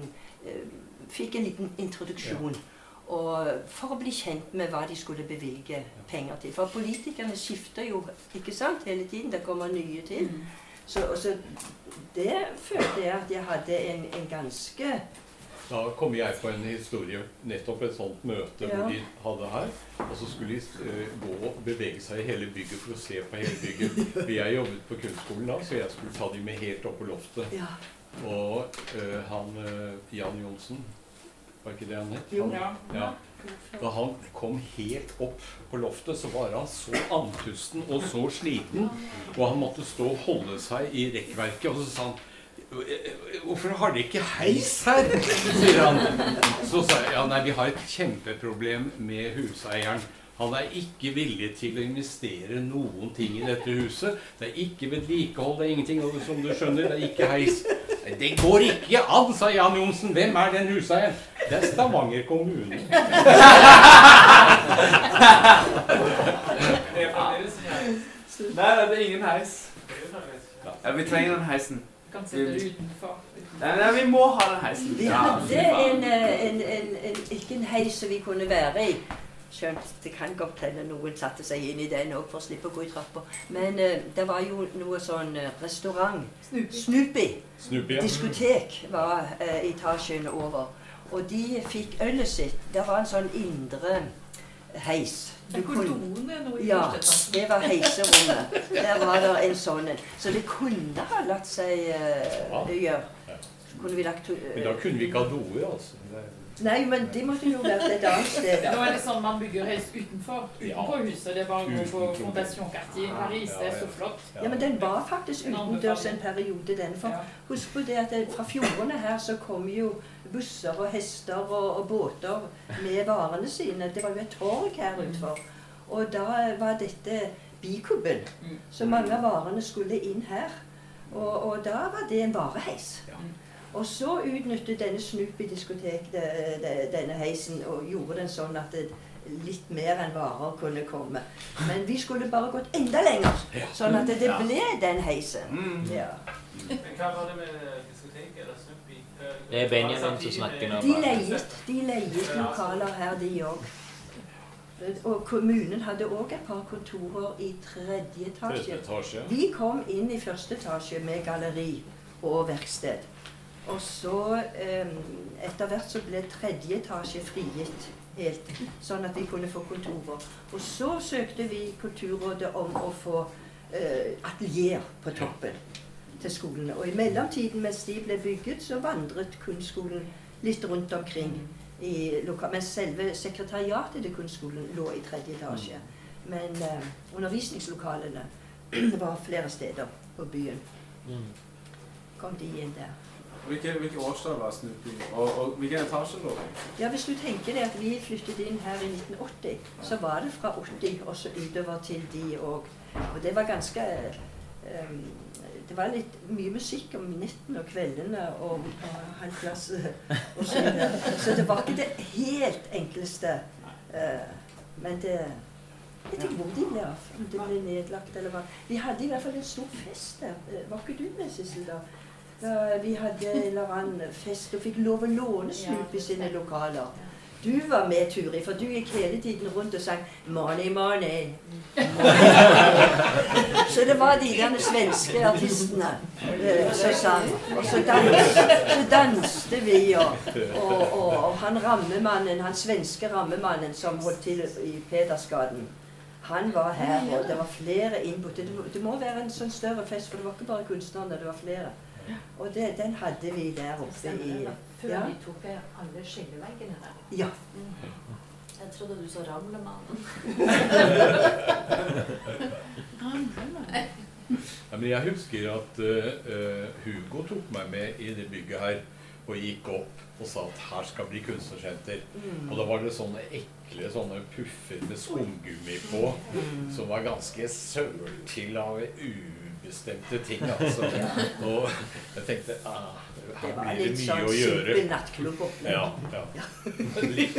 fikk en liten introduksjon. Og for å bli kjent med hva de skulle bevilge penger til. For politikerne skifter jo ikke sant, hele tiden. Det kommer nye til. Så, så det følte jeg at jeg hadde en, en ganske Da kom jeg på en historie, nettopp et sånt møte Ja. hvor de hadde her. Og så skulle de eh, gå og bevege seg i hele bygget for å se på hele bygget. For jeg jobbet på kunstskolen da, så jeg skulle ta de med helt opp på loftet. Ja. Og uh, han uh, Jan Johnsen var ikke det han het? Han, ja. ja. Da han kom helt opp på loftet, så var han så andpusten og så sliten. Og han måtte stå og holde seg i rekkverket, og så sa han Hvorfor har dere ikke heis her? sier han. Så sa jeg ja, nei, vi har et kjempeproblem med huseieren. Han er ikke villig til å investere noen ting i dette huset. Det er ikke vedlikehold, det er ingenting. Og som du skjønner, det er ikke heis. Det går ikke an, sa Jan Johnsen. Hvem er den huseieren? Det er Stavanger kommune. Nei, det er ingen heis. Ja, vi trenger den heisen. Kan sitte det utenfor. Nei, nei, vi må ha den heisen. Vi Ja, hadde en, eh, en, en, en, ikke en heis som vi kunne være i. Skjønt det kan godt hende noen satte seg inn i den òg for å slippe å gå i trappa. Men uh, det var jo noe sånn eh, restaurant. Snoopy. Snoopy, ja. Diskotek var uh, etasjen over. Og de fikk ølet sitt. Det var en sånn indre heis. Noe i ja, det var heiserommet. Der var det en sånn en. Så det kunne ha latt seg uh, gjøre. Kunne vi lagt uh, Men da kunne vi ikke ha doer, altså. Nei, men de måtte jo vært et annet sted. Nå er det sånn man bygger heis utenfor, utenfor huset. Det er bare å gå på. Fondation Cartier i Paris. Det er så flott. Ja, men den var faktisk utendørs en periode, den. For husk på det at det, fra fjordene her så kom jo busser og hester og, og båter med varene sine. Det var jo et torg her utenfor. Og da var dette bikuben. Så mange av varene skulle inn her. Og, og da var det en vareheis. Og så utnyttet denne Snoopy diskotek de- de- denne heisen og gjorde den sånn at det, litt mer enn varer kunne komme. Men vi skulle bare gått enda lenger, sånn at det, det ble den heisen. Mm. Ja. Men hva var det med diskoteket eller Snoopy? Det er Benjamin som snakker nå. De leiet, de leiet lokaler her, de òg. Og kommunen hadde òg et par kontorer i tredje etasje. Tredje etasje. Vi kom inn i første etasje med galleri og verksted. Og så em, etter hvert så ble tredje etasje frigitt helt, sånn at vi kunne få kontorer. Og så søkte vi Kulturrådet om å få eh, atelier på toppen til skolene. Og i mellomtiden mens de ble bygget, så vandret kunstskolen litt rundt omkring. I loka mens selve sekretariatet til kunstskolen lå i tredje etasje. Men eh, undervisningslokalene var flere steder på byen. Kom de inn der. Hvilke, hvilke årstall var snuping, Og, og hvilken etasje lå det? Ja, Hvis du tenker deg at vi flyttet inn her i 1980, så var det fra 80 også utover til de òg. Og det var ganske um, Det var litt mye musikk om nettene og kveldene og, og halv klasse og så videre. Så det var ikke det helt enkleste. Uh, men det Jeg vet ikke hvor de ble av. Om det ble nedlagt eller hva. Vi hadde i hvert fall en stor fest der. Eh, Var ikke du med, Sissel, da? Da vi hadde en eller annen fest og fikk lov å låne Snoopy sine lokaler. Du var med, Turi, for du gikk hele tiden rundt og sang 'Money, money'. money. Så det var de der svenske artistene eh, som sang. Og så, dans, så danste vi, og, og, og, og han rammemannen, han svenske rammemannen som holdt til i Pedersgaden, han var her, og det var flere innbudte. Det, det må være en sånn større fest, for det var ikke bare kunstnerne, det var flere. Og det, den hadde vi der oppe i Før ja. vi tok alle skilleveggene der. Ja. Jeg trodde du så Ramlemannen. Ja, men jeg husker at eh, eh, Hugo tok meg med i det bygget her og gikk opp og sa at her skal bli kunstnersenter. Mm. Og da var det sånne ekle sånne puffer med skumgummi på, Mm. som var ganske søl av ubestemte ting, altså. Og jeg tenkte ah, her blir det mye sånn å gjøre. det simpel nattklubb oppe. Ja, ja. Litt.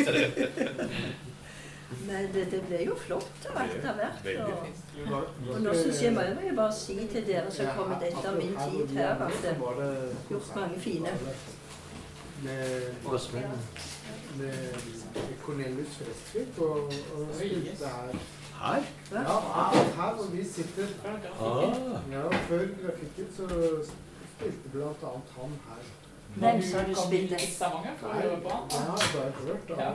Men det, det ble jo flott da, etter hvert. Veldig Og, og nå syns jeg må jeg bare si til dere som har kommet etter min tid her, at det er gjort mange fine. Med, med Cornelius Frestvik og, og spilte her. Her? Ja, her, hvor vi sitter. Ah. Ja, før grafikken så spilte blant annet han her. Hvem sa du spilte? Stavanger? Ja, det har jeg hørt av, Ja.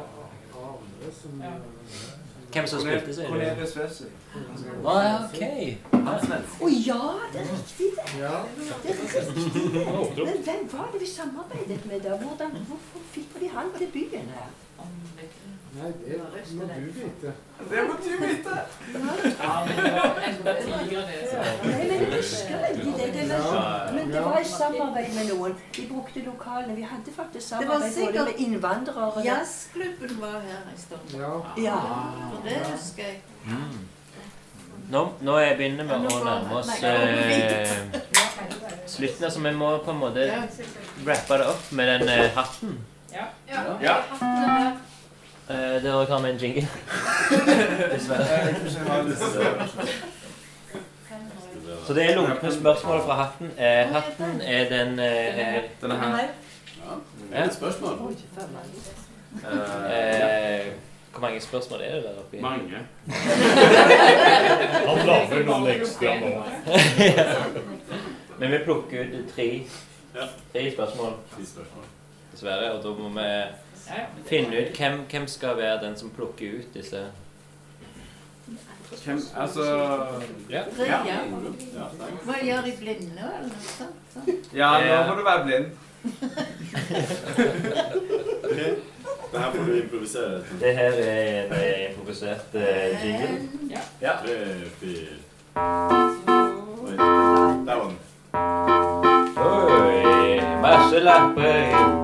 av andre som Ja. Hvem som spilte, sier du? Cornelius Wessel. Å, ja, ok. Å ja, det er riktig, det. Ja. Det er riktig, det. Men hvem var det vi samarbeidet med da? Hvordan, hvorfor fikk vi han til byen her? Nei, det må du vite. Det må du vite! Nei, men jeg husker veldig det. det var, men det var i samarbeid med noen. Vi brukte lokalene. Vi hadde faktisk Det var samarbeid både sikkert med innvandrere og Jazzklubben var her en stund. Ja. Ja. For det husker jeg. Nå, nå er jeg begynner Ja, vi å nærme oss nå eh, slutten. så vi må på en måte rappe det opp med den eh, hatten. Ja. Ja. Eh, dere hva med en jingle. Så det er lunkne spørsmål fra hatten. Eh, hatten er den eh, Denne her. Ja. spørsmål. Eh, hvor mange spørsmål er det der oppi? Mange. Han lager noen ekstra nå. Men vi plukker ut tre, Ja. tre spørsmål, Ti spørsmål. dessverre. Og da må vi finne ut hvem, hvem skal være den som plukker ut disse. Hvem Altså Ja. Ja. Hva gjør de blinde, eller noe sånt? Ja, nå må du være blind. Det her får du improvisere. Det her er en eh, improvisert uh, jingle. Ja. Ja. Tre, fire. Oi, der var den. Oi, masse lapper.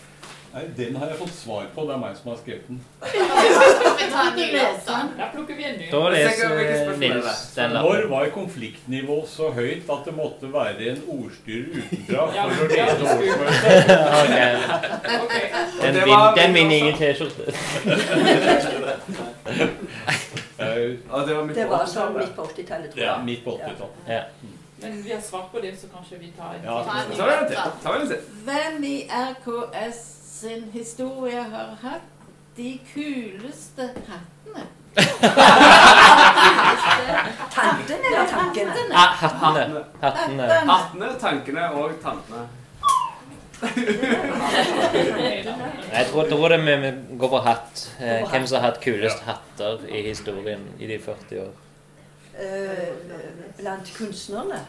Nei, Den har jeg fått svar på. Det er meg som har skrevet den. Da plukker vi en ny. Da Jeg leser er? Nils den Når lappen. var konfliktnivået så høyt at det måtte være en ordstyrer utenfra Ja, for å lede det skulle- årsmøtet? Ok. Ok. Den, det vin, var- den vinner ingen T-skjorte. Eh, Ja, det var midt Det på var sånn 80-tallet. midt på 80-tallet, tror Ja, midt på 80-tallet. Ja. Men vi har svart på det, så kanskje vi tar en Ja. Ta en til. Ta en til. Hvem i RKS sin historie har hatt de kuleste hattene? Tantene eller tankene? Hattene. Hattene. Hattene, tankene og tantene. Jeg tror, tror det vi går for hatt. Eh, hvem som har hatt kulest hatter i historien i de 40 år. Eh, blant kunstnerne.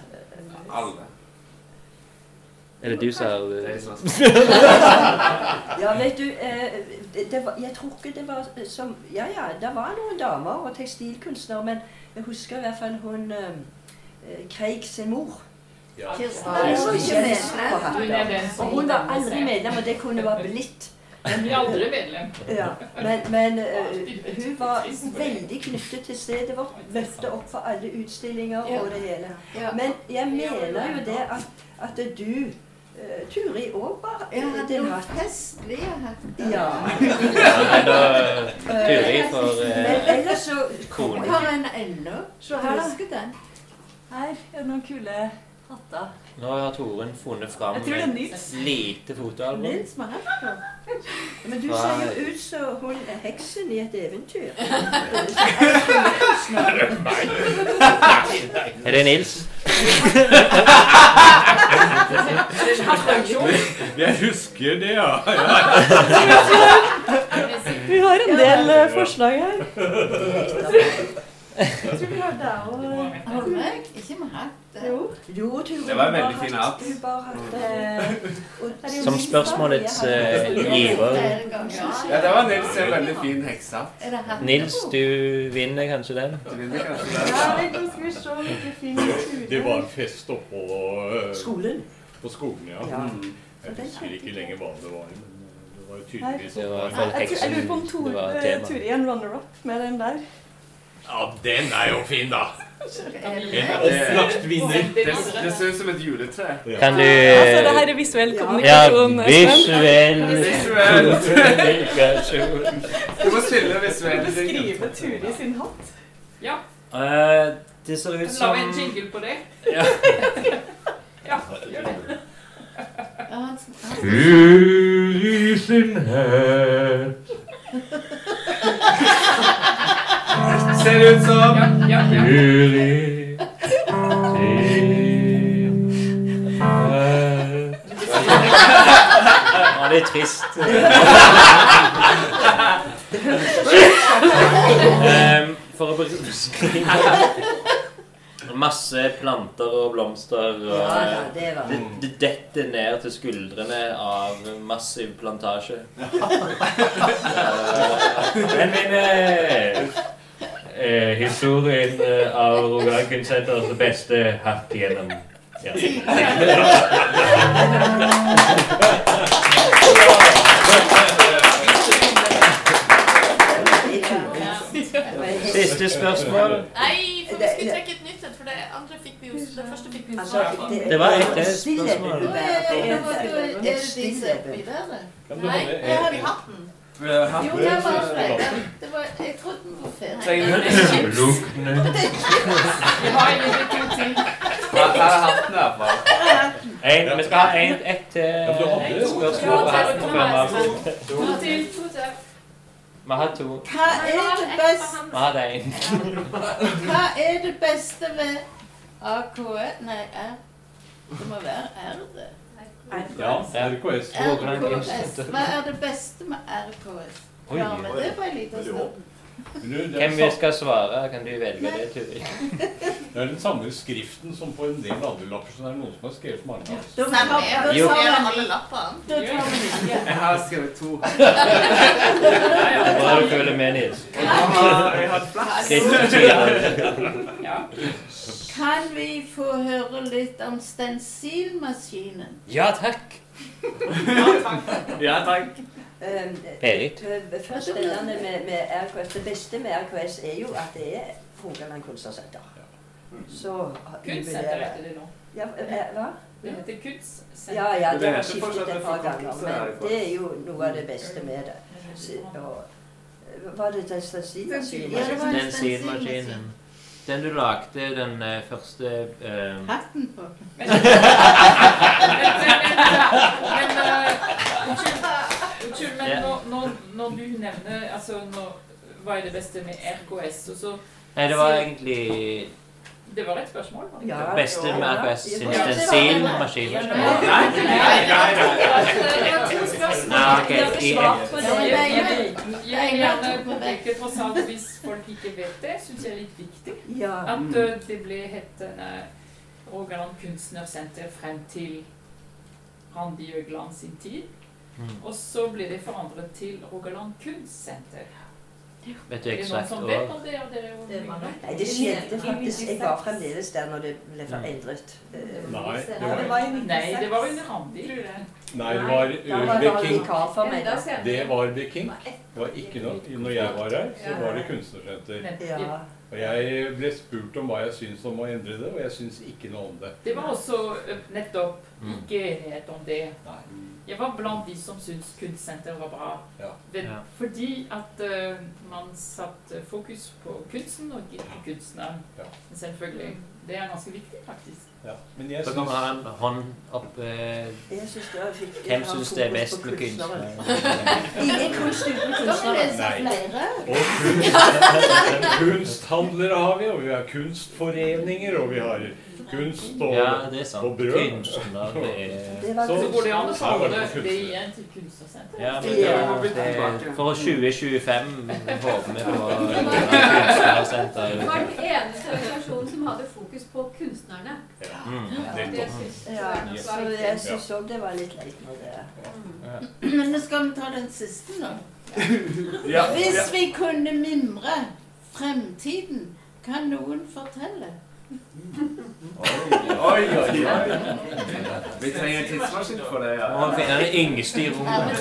Alle. Er det du som er eh, Ja, vet du, eh, var, jeg tror ikke det var som Ja, ja, det var noen damer og tekstilkunstnere, men jeg husker i hvert fall hun eh, Kreig sin mor. Ja. Kirsten var Hun. Hun hun var aldri medlem, og det kunne være blitt. Hun vi er aldri medlem. Ja, men, men uh, hun var veldig knyttet til stedet vårt. Møtte opp for alle utstillinger og det hele. Men jeg mener jo det at, at du eh, Turi òg var Jeg hadde din noen hest. festlige hatter. Ja. Nei, da Turi for eh, ellers så. Har en ennå. Så her. Husker den. Her er det noen kule hatter. Nå har Torunn funnet fram det et lite fotoalbum. Nils må ha den. Men du ser jo ut som hun er heksen i et eventyr. Er det Nils? Jeg husker det, ja. Vi har en del eh, forslag her. Jeg tror vi har deg og Har? Ikke med hatt. Jo. Jo, Det var en veldig fin hatt- og- Som spørsmålets uh, giver. Ja, det var Nils en veldig fin heksehatt. Nils, du vinner kanskje den. Du vinner kanskje den. Ja, skal vi se hvilke fine turer. Det var en fest oppå uh, Skolen. På skolen, ja. Ja. Mm. Jeg husker ikke lenger hva det var, men det var jo tydeligvis Det var Jeg, jeg lurer på om eh. Turi er en runner-up med den der. Ja, den er jo fin, da! Det En opplagt vinner. Det, det ser ut som et juletre. Kan du Altså, det her er visuell kommunikasjon. Ja, visuell Visuell. kommunikasjon. Du må spille visuelle Beskrive Turi sin hatt. Ja. Uh, det ser ut La meg vi en jingle på det. Ja. Han- Turi sin hatt Ser ut som? Guri Ja, det er trist. um, for å beskrive Masse planter og blomster. Og, Ja, ja, det var- det, det detter ned til skuldrene av massiv plantasje. Men min eh, eh, historien eh, av Rogaland Kunstsenters beste hatt gjennom ja. Siste spørsmål. Nei, for vi skulle trekke et nytt et, for det andre fikk vi jo Det første fikk vi Altså, det- Det var et spørsmål. en- Er det et de som oppi der? Nei, jeg har en- hatt? Jo, det var jeg trodde den var du chips? Luktene. Vi har ingen rekruttering. ting. her er hatten i hvert fall. En, vi skal ha en, ett til Ja, du hadde- spørsmål avslutter. To til. Vi har to. Hva er det beste Vi har en. Hva er det beste ved AKE Nei, R. Det må være R, det. Ja, RKS. Hva er det beste med RKS? Ja, men det var en liten stund. Hvem vi skal svare, kan du velge det, Turid? Det er den samme skriften som på en del andre lapper, så det er noen som har skrevet mange av. Da tar vi- alle lappene. Da tar vi nye. Jeg har skrevet to. Bra du føler med, Nils. Jeg har hatt flaks. Kan vi få høre litt om stensilmaskinen? Ja, takk. Ja, takk. Um, Berit. eh, Først spennende med, med RKS. Det beste med RKS er jo at det er Rogaland Kunstnersenter. Så Kunstsenter heter det nå. Ja, eh, hva? Det heter Kunstsenter. Ja, ja, Det det har skiftet et par ganger. er Men det er jo noe av det beste med det. Og, eh, var det den stensilmaskinen? Ja, det var en Den du lagde den eh, første eh, Hatten på. Men, men, men Ja. Når, du nevner altså, når, hva er det beste med RKS, og så Nei, det var egentlig Det var et spørsmål? var det Ja, det beste med RKS sin det stensilmaskin. Nei, nei, nei, nei. Nei, ok, i Jeg- gjerne påpeke tross alt, hvis folk ikke vet det, syns jeg er litt viktig. At eh, det ble hetende Rogaland Kunstnersenter frem til Randi Øgland sin tid. Mm. Og så ble det forandret til Rogaland Kunstsenter. Vet du Er det eksakt år? det? Nei, det skjedde faktisk. Jeg var fremdeles der når det ble forandret. Eh, Nei, det var, Nei, det var under Randi. nei, det var Viking. Det var Viking. Det var ikke noe Når jeg var her, så var det kunstnersenter. Og jeg ble spurt om hva jeg syns om å endre det, og jeg syns ikke noe om det. Det var også eh, nettopp Mm. ikke enighet om det. Nei. Jeg var blant de som syntes kunstsenteret var bra. Ja. Fordi at uh, man satte fokus på kunsten og ikke på kunstneren. Ja. Selvfølgelig. Det er ganske viktig, faktisk. Ja. Men jeg Så kan man syns ha en hånd opp Jeg synes det viktig Hvem syns det er best med kunstnere? Ingen kunst uten kunstnere. Nei. Og kunst, kunsthandlere har vi, og vi har kunstforeninger, og vi har kunst og, Ja, det er sant. og brød. Kunstner, det er Så- Så går det an å samle det igjen til kunstnersenteret. Ja, men det, for 2025 håper vi på kunstnersenter. Det var den eneste organisasjonen som hadde fokus på kunstnerne. Mm. Det Ja, så jeg syns òg det var litt leit når det Men nå skal vi ta den siste ja. Hvis vi kunne mimre fremtiden, kan noen fortelle? Oi, oi, oi. Vi trenger en tidsmaskin for det, ja. Må finne den yngste i rommet.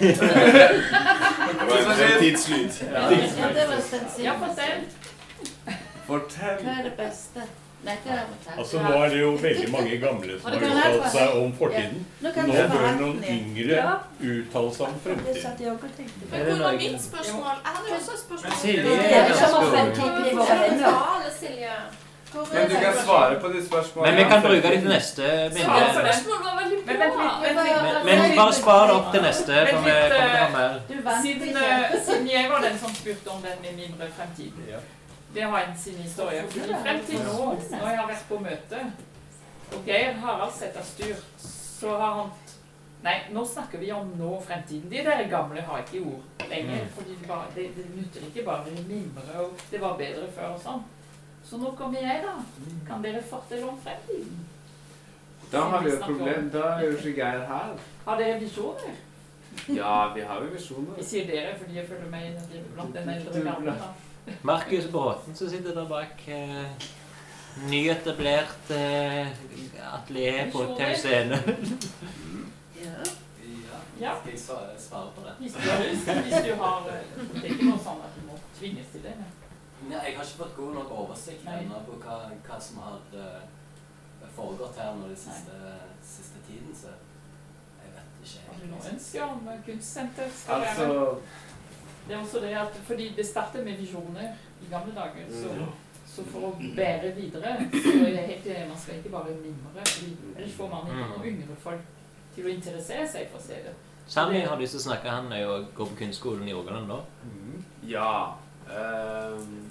Det var en fremtidslyd. Ja. Det var. Ja, fortell. Fortell. Hva er det beste? Altså, nå er det jo veldig mange gamle som har uttalt seg om fortiden. Nå bør noen yngre uttale seg om fremtiden. Men hvor var mitt spørsmål? Jeg hadde jo også et spørsmål. I Men du kan svare på de spørsmålene. Men vi kan bruke det til neste bilde. Men bare spar det opp til neste, for vi kommer til å ha eh, mer. Siden, eh, siden jeg var den som spurte om den med mindre fremtid. Det har en sin historie. Fordi frem til nå, når jeg har vært på møte, og Geir Harald setter styr, så har han Nei, nå snakker vi om nå og fremtiden. De der gamle har ikke ord lenger. For fordi det, de, det, det nytter ikke bare å mimre og 'det var bedre før' og sånn. Så nå kommer jeg, da. Kan dere fortelle om fremtiden? Da har vi jo et problem. Da er jo ikke Geir her. Har dere visjoner? Ja, vi har jo visjoner. Jeg sier dere fordi jeg følger med i- blant den eldre garden. Markus Bråten som sitter der bak. Eh, nyetablert eh, atelier på Tau Scene. Ja. Skal jeg svare, svare på det? Hvis du har lyst, hvis du har eh, Det er ikke noe sånn at du må tvinges til det. Nei, jeg har ikke fått god nok oversikt ennå på hva, hva som har eh, foregått her nå den siste, siste tiden, så jeg vet ikke Har du helt. noe ønske om eh, kunstsenter skal altså, Altså Det er også det at fordi det starter med visjoner i gamle dager, så, Mm. så for å bære videre, så er jeg helt enig, man skal ikke bare mimre. Ellers får man ikke Mm. noen yngre folk til å interessere seg for å se det. Sami har lyst til å snakke. Han er jo går på kunstskolen i Rogaland nå. Ja. Um,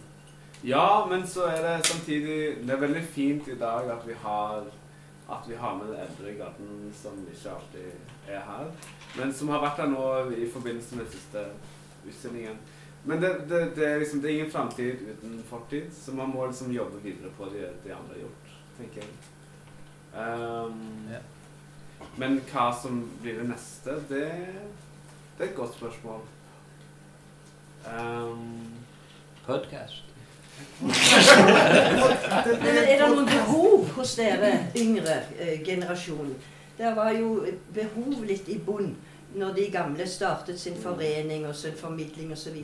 ja, men så er det samtidig Det er veldig fint i dag at vi har at vi har med eldre gaten som ikke alltid er her, men som har vært her nå i forbindelse med det siste utstillingen. Men det, det, det, er liksom, det er ingen framtid uten fortid, så man må liksom jobbe videre på det de andre har gjort, tenker jeg. Ehm, Men hva som blir det neste, det, det er et godt spørsmål. Um, Podcast. Men er det noen behov hos dere yngre eh, generasjon? Det var jo behov litt i bunn når de gamle startet sin forening og sin formidling osv.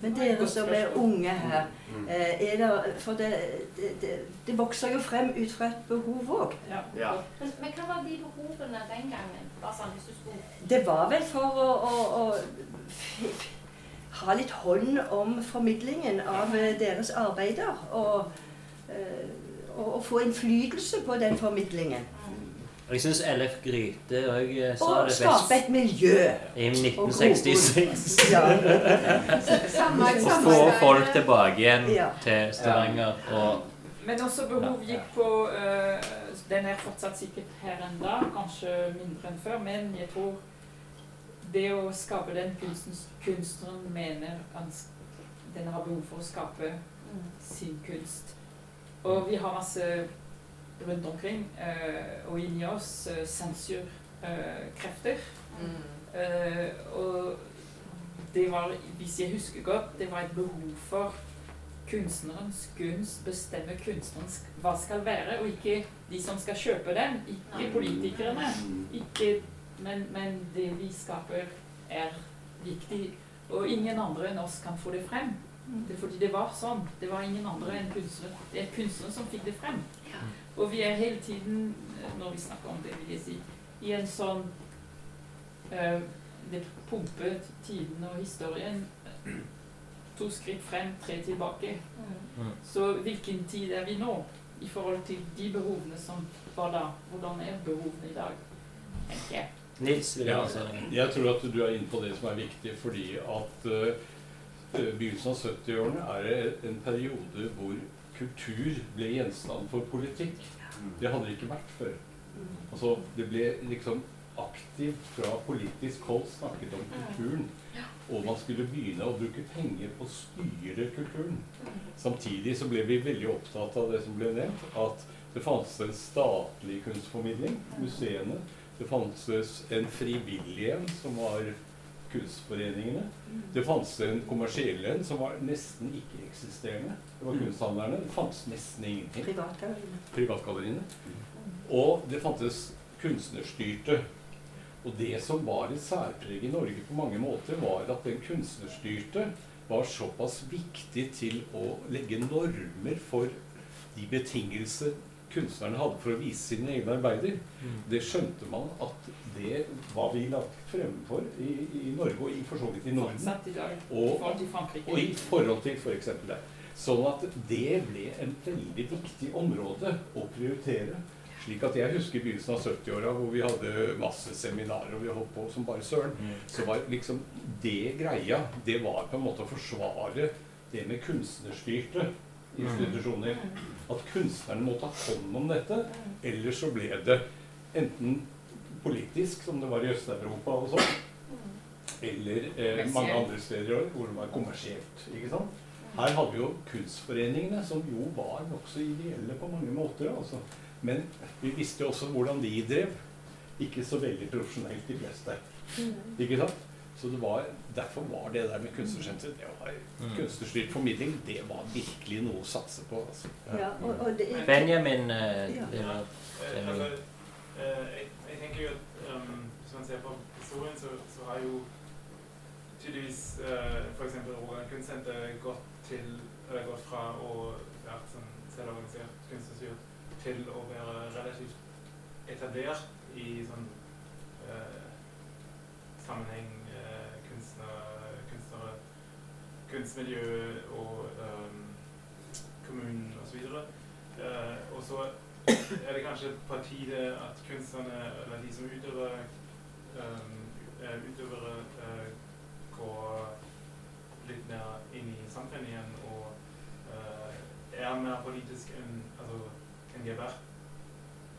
Men dere som er unge her, eh, er der, for det, det, det, det vokser jo frem ut fra et behov òg. Ja. Men, men hva var de behovene den gangen? Sånn hvis du skulle Det var vel for å, å, å ha litt hånd om formidlingen av eh, deres arbeider. Og, eh, og, og få innflytelse på den formidlingen. Jeg syns LF Gryte òg sa Og det skape et miljø. I 1966. Ja. Å få folk tilbake igjen Ja. til Stavanger og Men også behov gikk på uh, Den er fortsatt sikkert her enda, kanskje mindre enn før, men jeg tror det å skape den kunsten kunstneren mener den har behov for å skape sin kunst. Og vi har masse rundt omkring, eh, og inni oss, uh, sensurkrefter. Eh, og det var, hvis jeg husker godt, det var et behov for kunstnerens kunst bestemme kunstnerens hva skal være, og ikke de som skal kjøpe den. Ikke politikerne. Ikke, men, men det vi skaper, er viktig. Og ingen andre enn oss kan få det frem. Det er fordi det var sånn. Det var ingen andre enn kunstneren. Det er kunstneren som fikk det frem. Og vi er hele tiden, eh, når vi snakker om det, vil jeg si, i en sånn uh, Det pumper tiden og historien to skritt frem, tre tilbake. Mm. Så hvilken tid er vi nå i forhold til de behovene som var da? Hvordan er behovene i dag? tenker jeg. Nils vil Ja, ha seg. jeg tror at du er inne på det som er viktig, fordi at uh, begynnelsen av 70-årene er en periode hvor kultur ble gjenstand for politikk. Det hadde det ikke vært før. Altså, det ble liksom aktivt fra politisk hold snakket om kulturen. Og man skulle begynne å bruke penger på å styre kulturen. Samtidig så ble vi veldig opptatt av det som ble nevnt, at det fantes en statlig kunstformidling, museene. Det fantes en frivillig en, som var kunstforeningene. Det fantes en kommersiell en, som var nesten ikke-eksisterende. Det var kunsthandlerne. Det fantes nesten ingenting. Privatgalleriene. Privatgalleriene. Og det fantes kunstnerstyrte. Og det som var et særpreg i Norge på mange måter, var at den kunstnerstyrte var såpass viktig til å legge normer for de betingelser kunstnerne hadde for å vise sine egne arbeider. Mm. Det skjønte man at det var vi lagt fremme for i, i Norge, og i for så vidt i Norden. I i Og, og i forhold til f.eks. det. Sånn at det ble en veldig viktig område å prioritere. Slik at jeg husker begynnelsen av 70-åra hvor vi hadde masse seminarer og vi holdt på som bare søren. Så var liksom det greia Det var på en måte å forsvare det med kunstnerstyrte institusjoner. At kunstnerne må ta hånd om dette. Ellers så ble det enten politisk, som det var i Øst-Europa og sånn, eller eh, mange andre steder også, hvor det var kommersielt. ikke sant? Her hadde vi jo kunstforeningene, som jo var nokså ideelle på mange måter. altså. Men vi visste jo også hvordan de drev. Ikke så veldig profesjonelt, de fleste. Ikke sant? Så det var, Derfor var det der med kunstnersenter, det var Mm. kunstnerstyrt formidling, det var virkelig noe å satse på. Altså. Ja, og, og det, Benjamin eh, Ja. det var, Eh, altså, eh, jeg, jeg tenker jo at um, hvis man ser på historien, så, så har jo tydeligvis uh, f.eks. Rogaland Kunstsenter gått til eller gått fra å være sånn selvorganisert kunstnerstyrt til å være relativt etablert i sånn uh, sammenheng eh, kunstner, kunstnere, kunstmiljø og um, kommunen osv. Uh, og så er det kanskje på tide at kunstnerne, eller de som utøver um, eh, utøvere, uh, går litt mer inn i samfunnet igjen og uh, er mer politisk enn altså, enn de har vært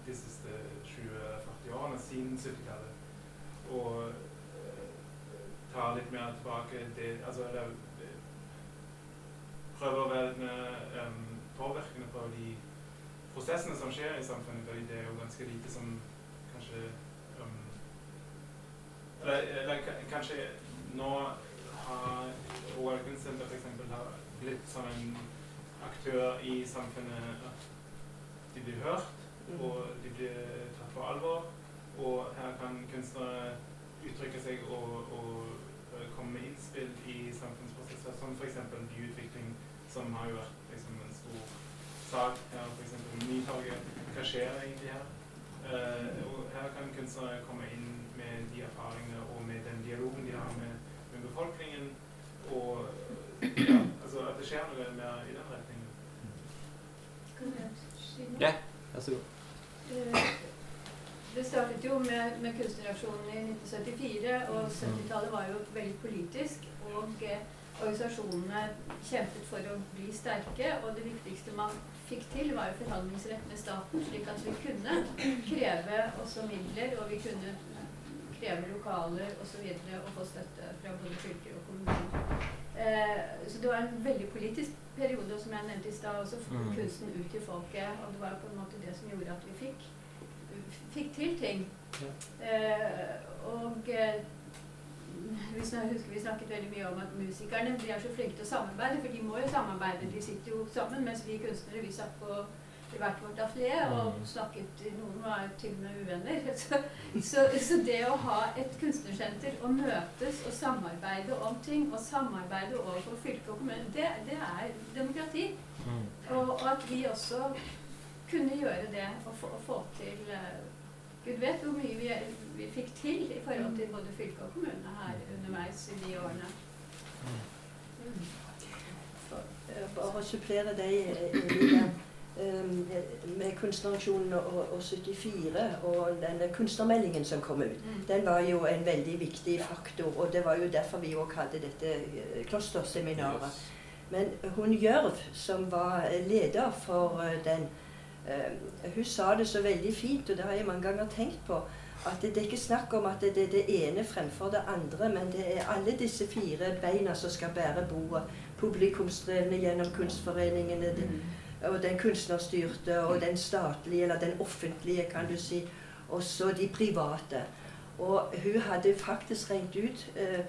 de siste 20-40 årene siden 70-tallet. Og uh, tar litt mer tilbake det Altså eh, prøver å være litt mer em, påvirkende på de prosessene som skjer i samfunnet, fordi det er jo ganske lite som kanskje um, eller, eller kanskje nå har OL Kunstsenter f.eks. blitt som en aktør i samfunnet at de blir hørt, og de blir tatt på alvor. Og her kan kunstnere uttrykke seg og, og eh, komme med innspill i samfunnsprosesser, som f.eks. byutvikling, som har jo vært liksom, en stor sak her, f.eks. Nytorget. Hva skjer egentlig her? Uh, og her kan kunstnere komme inn med de erfaringene og med den dialogen de har med, med befolkningen. Og ja, altså at det skjer noe mer i den retningen. Ja, vær så god. Eh, Det startet jo med, med kunstneraksjonen i 1974, og 70-tallet var jo veldig politisk. Og eh, organisasjonene kjempet for å bli sterke, og det viktigste man fikk til, var jo forhandlingsrett med staten, slik at vi kunne kreve også midler, og vi kunne kreve lokaler osv. Og, så og få støtte fra både fylker og kommuner. Eh, så det var en veldig politisk periode, som jeg nevnte i stad, også Mm. kunsten ut til folket. Og det var på en måte det som gjorde at vi fikk, fikk til ting. Eh, og eh, vi husker vi snakket veldig mye om at musikerne de er så flinke til å samarbeide, for de må jo samarbeide. De sitter jo sammen, mens vi kunstnere vi satt på hvert vårt atelier og Mm. snakket Noen var til og med uvenner. Så, så, så det å ha et kunstnersenter og møtes og samarbeide om ting, og samarbeide overfor fylke og kommune, det, det er demokrati. Og, og at vi også kunne gjøre det og få, og få til eh, Gud vet hvor mye vi, vi fikk til i forhold til både fylke og kommune her underveis i de årene. Eh, Bare å supplere deg, Eline. Um, med Kunstneraksjonen og, og 74 og denne kunstnermeldingen som kom ut, Mm. den var jo en veldig viktig faktor. Og det var jo derfor vi òg hadde dette eh, klosterseminaret. Men hun Gjørv, som var leder for eh, den, eh, hun sa det så veldig fint, og det har jeg mange ganger tenkt på, at det er ikke snakk om at det er det ene fremfor det andre, men det er alle disse fire beina som skal bære bordet. Publikumsdrevne gjennom kunstforeningene, det, og den kunstnerstyrte, og den statlige, eller den offentlige, kan du si. Og så de private. Og hun hadde faktisk regnet ut eh,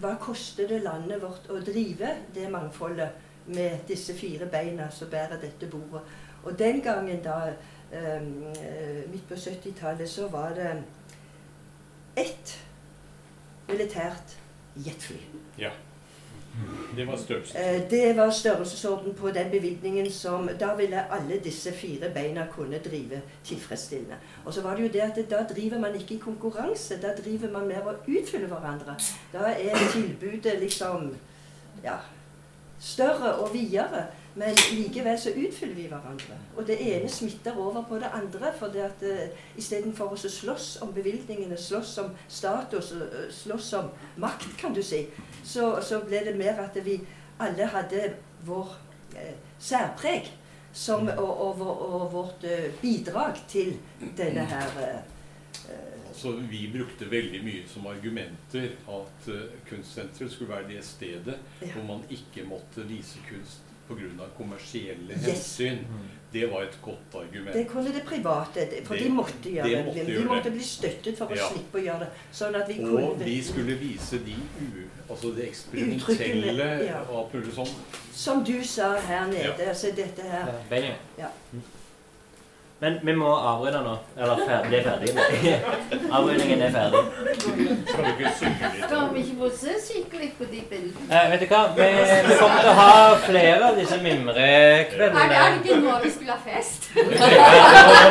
hva koster det landet vårt å drive det mangfoldet med disse fire beina som bærer dette bordet. Og den gangen da, eh, midt på 70-tallet, så var det ett militært jetfly. Ja. Det var størrelsesorden? Eh, Det var størrelsesorden på den bevilgningen som Da ville alle disse fire beina kunne drive tilfredsstillende. Og så var det jo det at da driver man ikke i konkurranse, da driver man mer å utfylle hverandre. Da er tilbudet liksom Ja. større og videre. Men likevel så utfyller vi hverandre. Og det ene smitter over på det andre. For det at uh, istedenfor å slåss om bevilgningene, slåss om status, uh, slåss om makt, kan du si, så, så ble det mer at vi alle hadde vår eh, særpreg som, og, og, vår- og vårt eh, bidrag til denne her eh, Så vi brukte veldig mye som argumenter at uh, kunstsenteret skulle være det stedet Ja. hvor man ikke måtte vise kunst pga. kommersielle Yes. hensyn. Det var et godt argument. Det kunne det private, for Det- de måtte gjøre det det. måtte de gjøre måtte det. bli støttet for å Ja. slippe å gjøre det. Sånn at vi Og kunne vi skulle vise de u, altså det eksperimentelle ja. Som du sa her nede. Ja. Altså dette her. Ja. Men vi må avrunde nå. Eller fer bli ferdig. Avrundingen er ferdig. Skal du ikke synge litt? Skal vi ikke få se skikkelig på de bildene? Eh, vet du hva? Vi, vi kommer til å ha flere av disse Er det, er det ikke nå vi skulle ha fest? Nå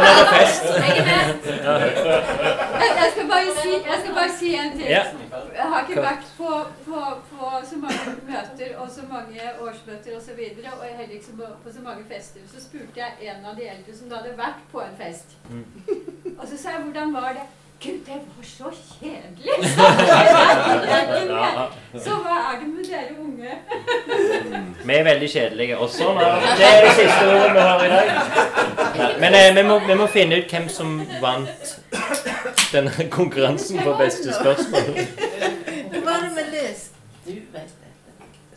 blir det fest. Jeg er med. Jeg, jeg, skal bare si, jeg skal bare si en ting. Ja. Jeg har ikke vært på, på, på så mange møter og så mange årsmøter osv. Og, så videre, og heller ikke på, på så mange fester. Så spurte jeg en av de eldre som da hadde vært på en fest. Mm. Og så sa jeg hvordan var det? Gud, det var så kjedelig! Så hva er det med dere unge? Vi er veldig kjedelige også. Det er det siste ordet vi har i dag. Men eh, vi, må, vi må finne ut hvem som vant denne konkurransen på beste spørsmål. Hva var det vi leste? Du vet.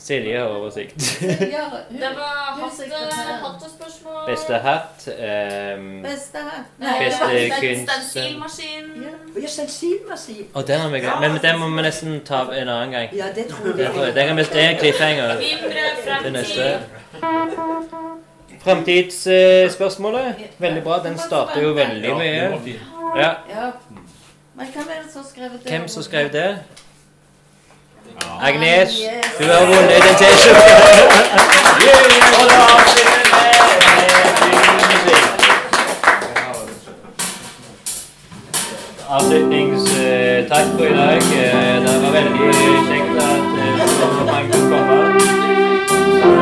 Silje har oversikt. Det var sekretæren. hattespørsmål. Beste hatt. Um, Beste hatt. Nei, Beste kunst- Stensilmaskin. Ja, stensilmaskin. Og den har vi glemt. Men den må vi nesten ta en annen gang. Ja, det tror jeg. Det, det, kan vi, det er en cliffhanger til neste. Framtidsspørsmålet. Veldig bra. Den starter jo veldig mye. Ja. Ja. Men hvem er det som skrev det? Hvem som skrev det? Agnes, du har vunnet en T-skjorte. Avslutningstakk for i dag. Eh, Det var veldig kjekt at eh, så mange kunne komme. Eh,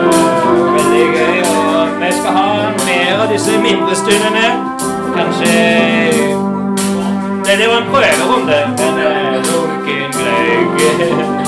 Veldig gøy. Og vi skal ha mer av disse mindre stundene. Kanskje det var en prøverunde. Men eh, lunken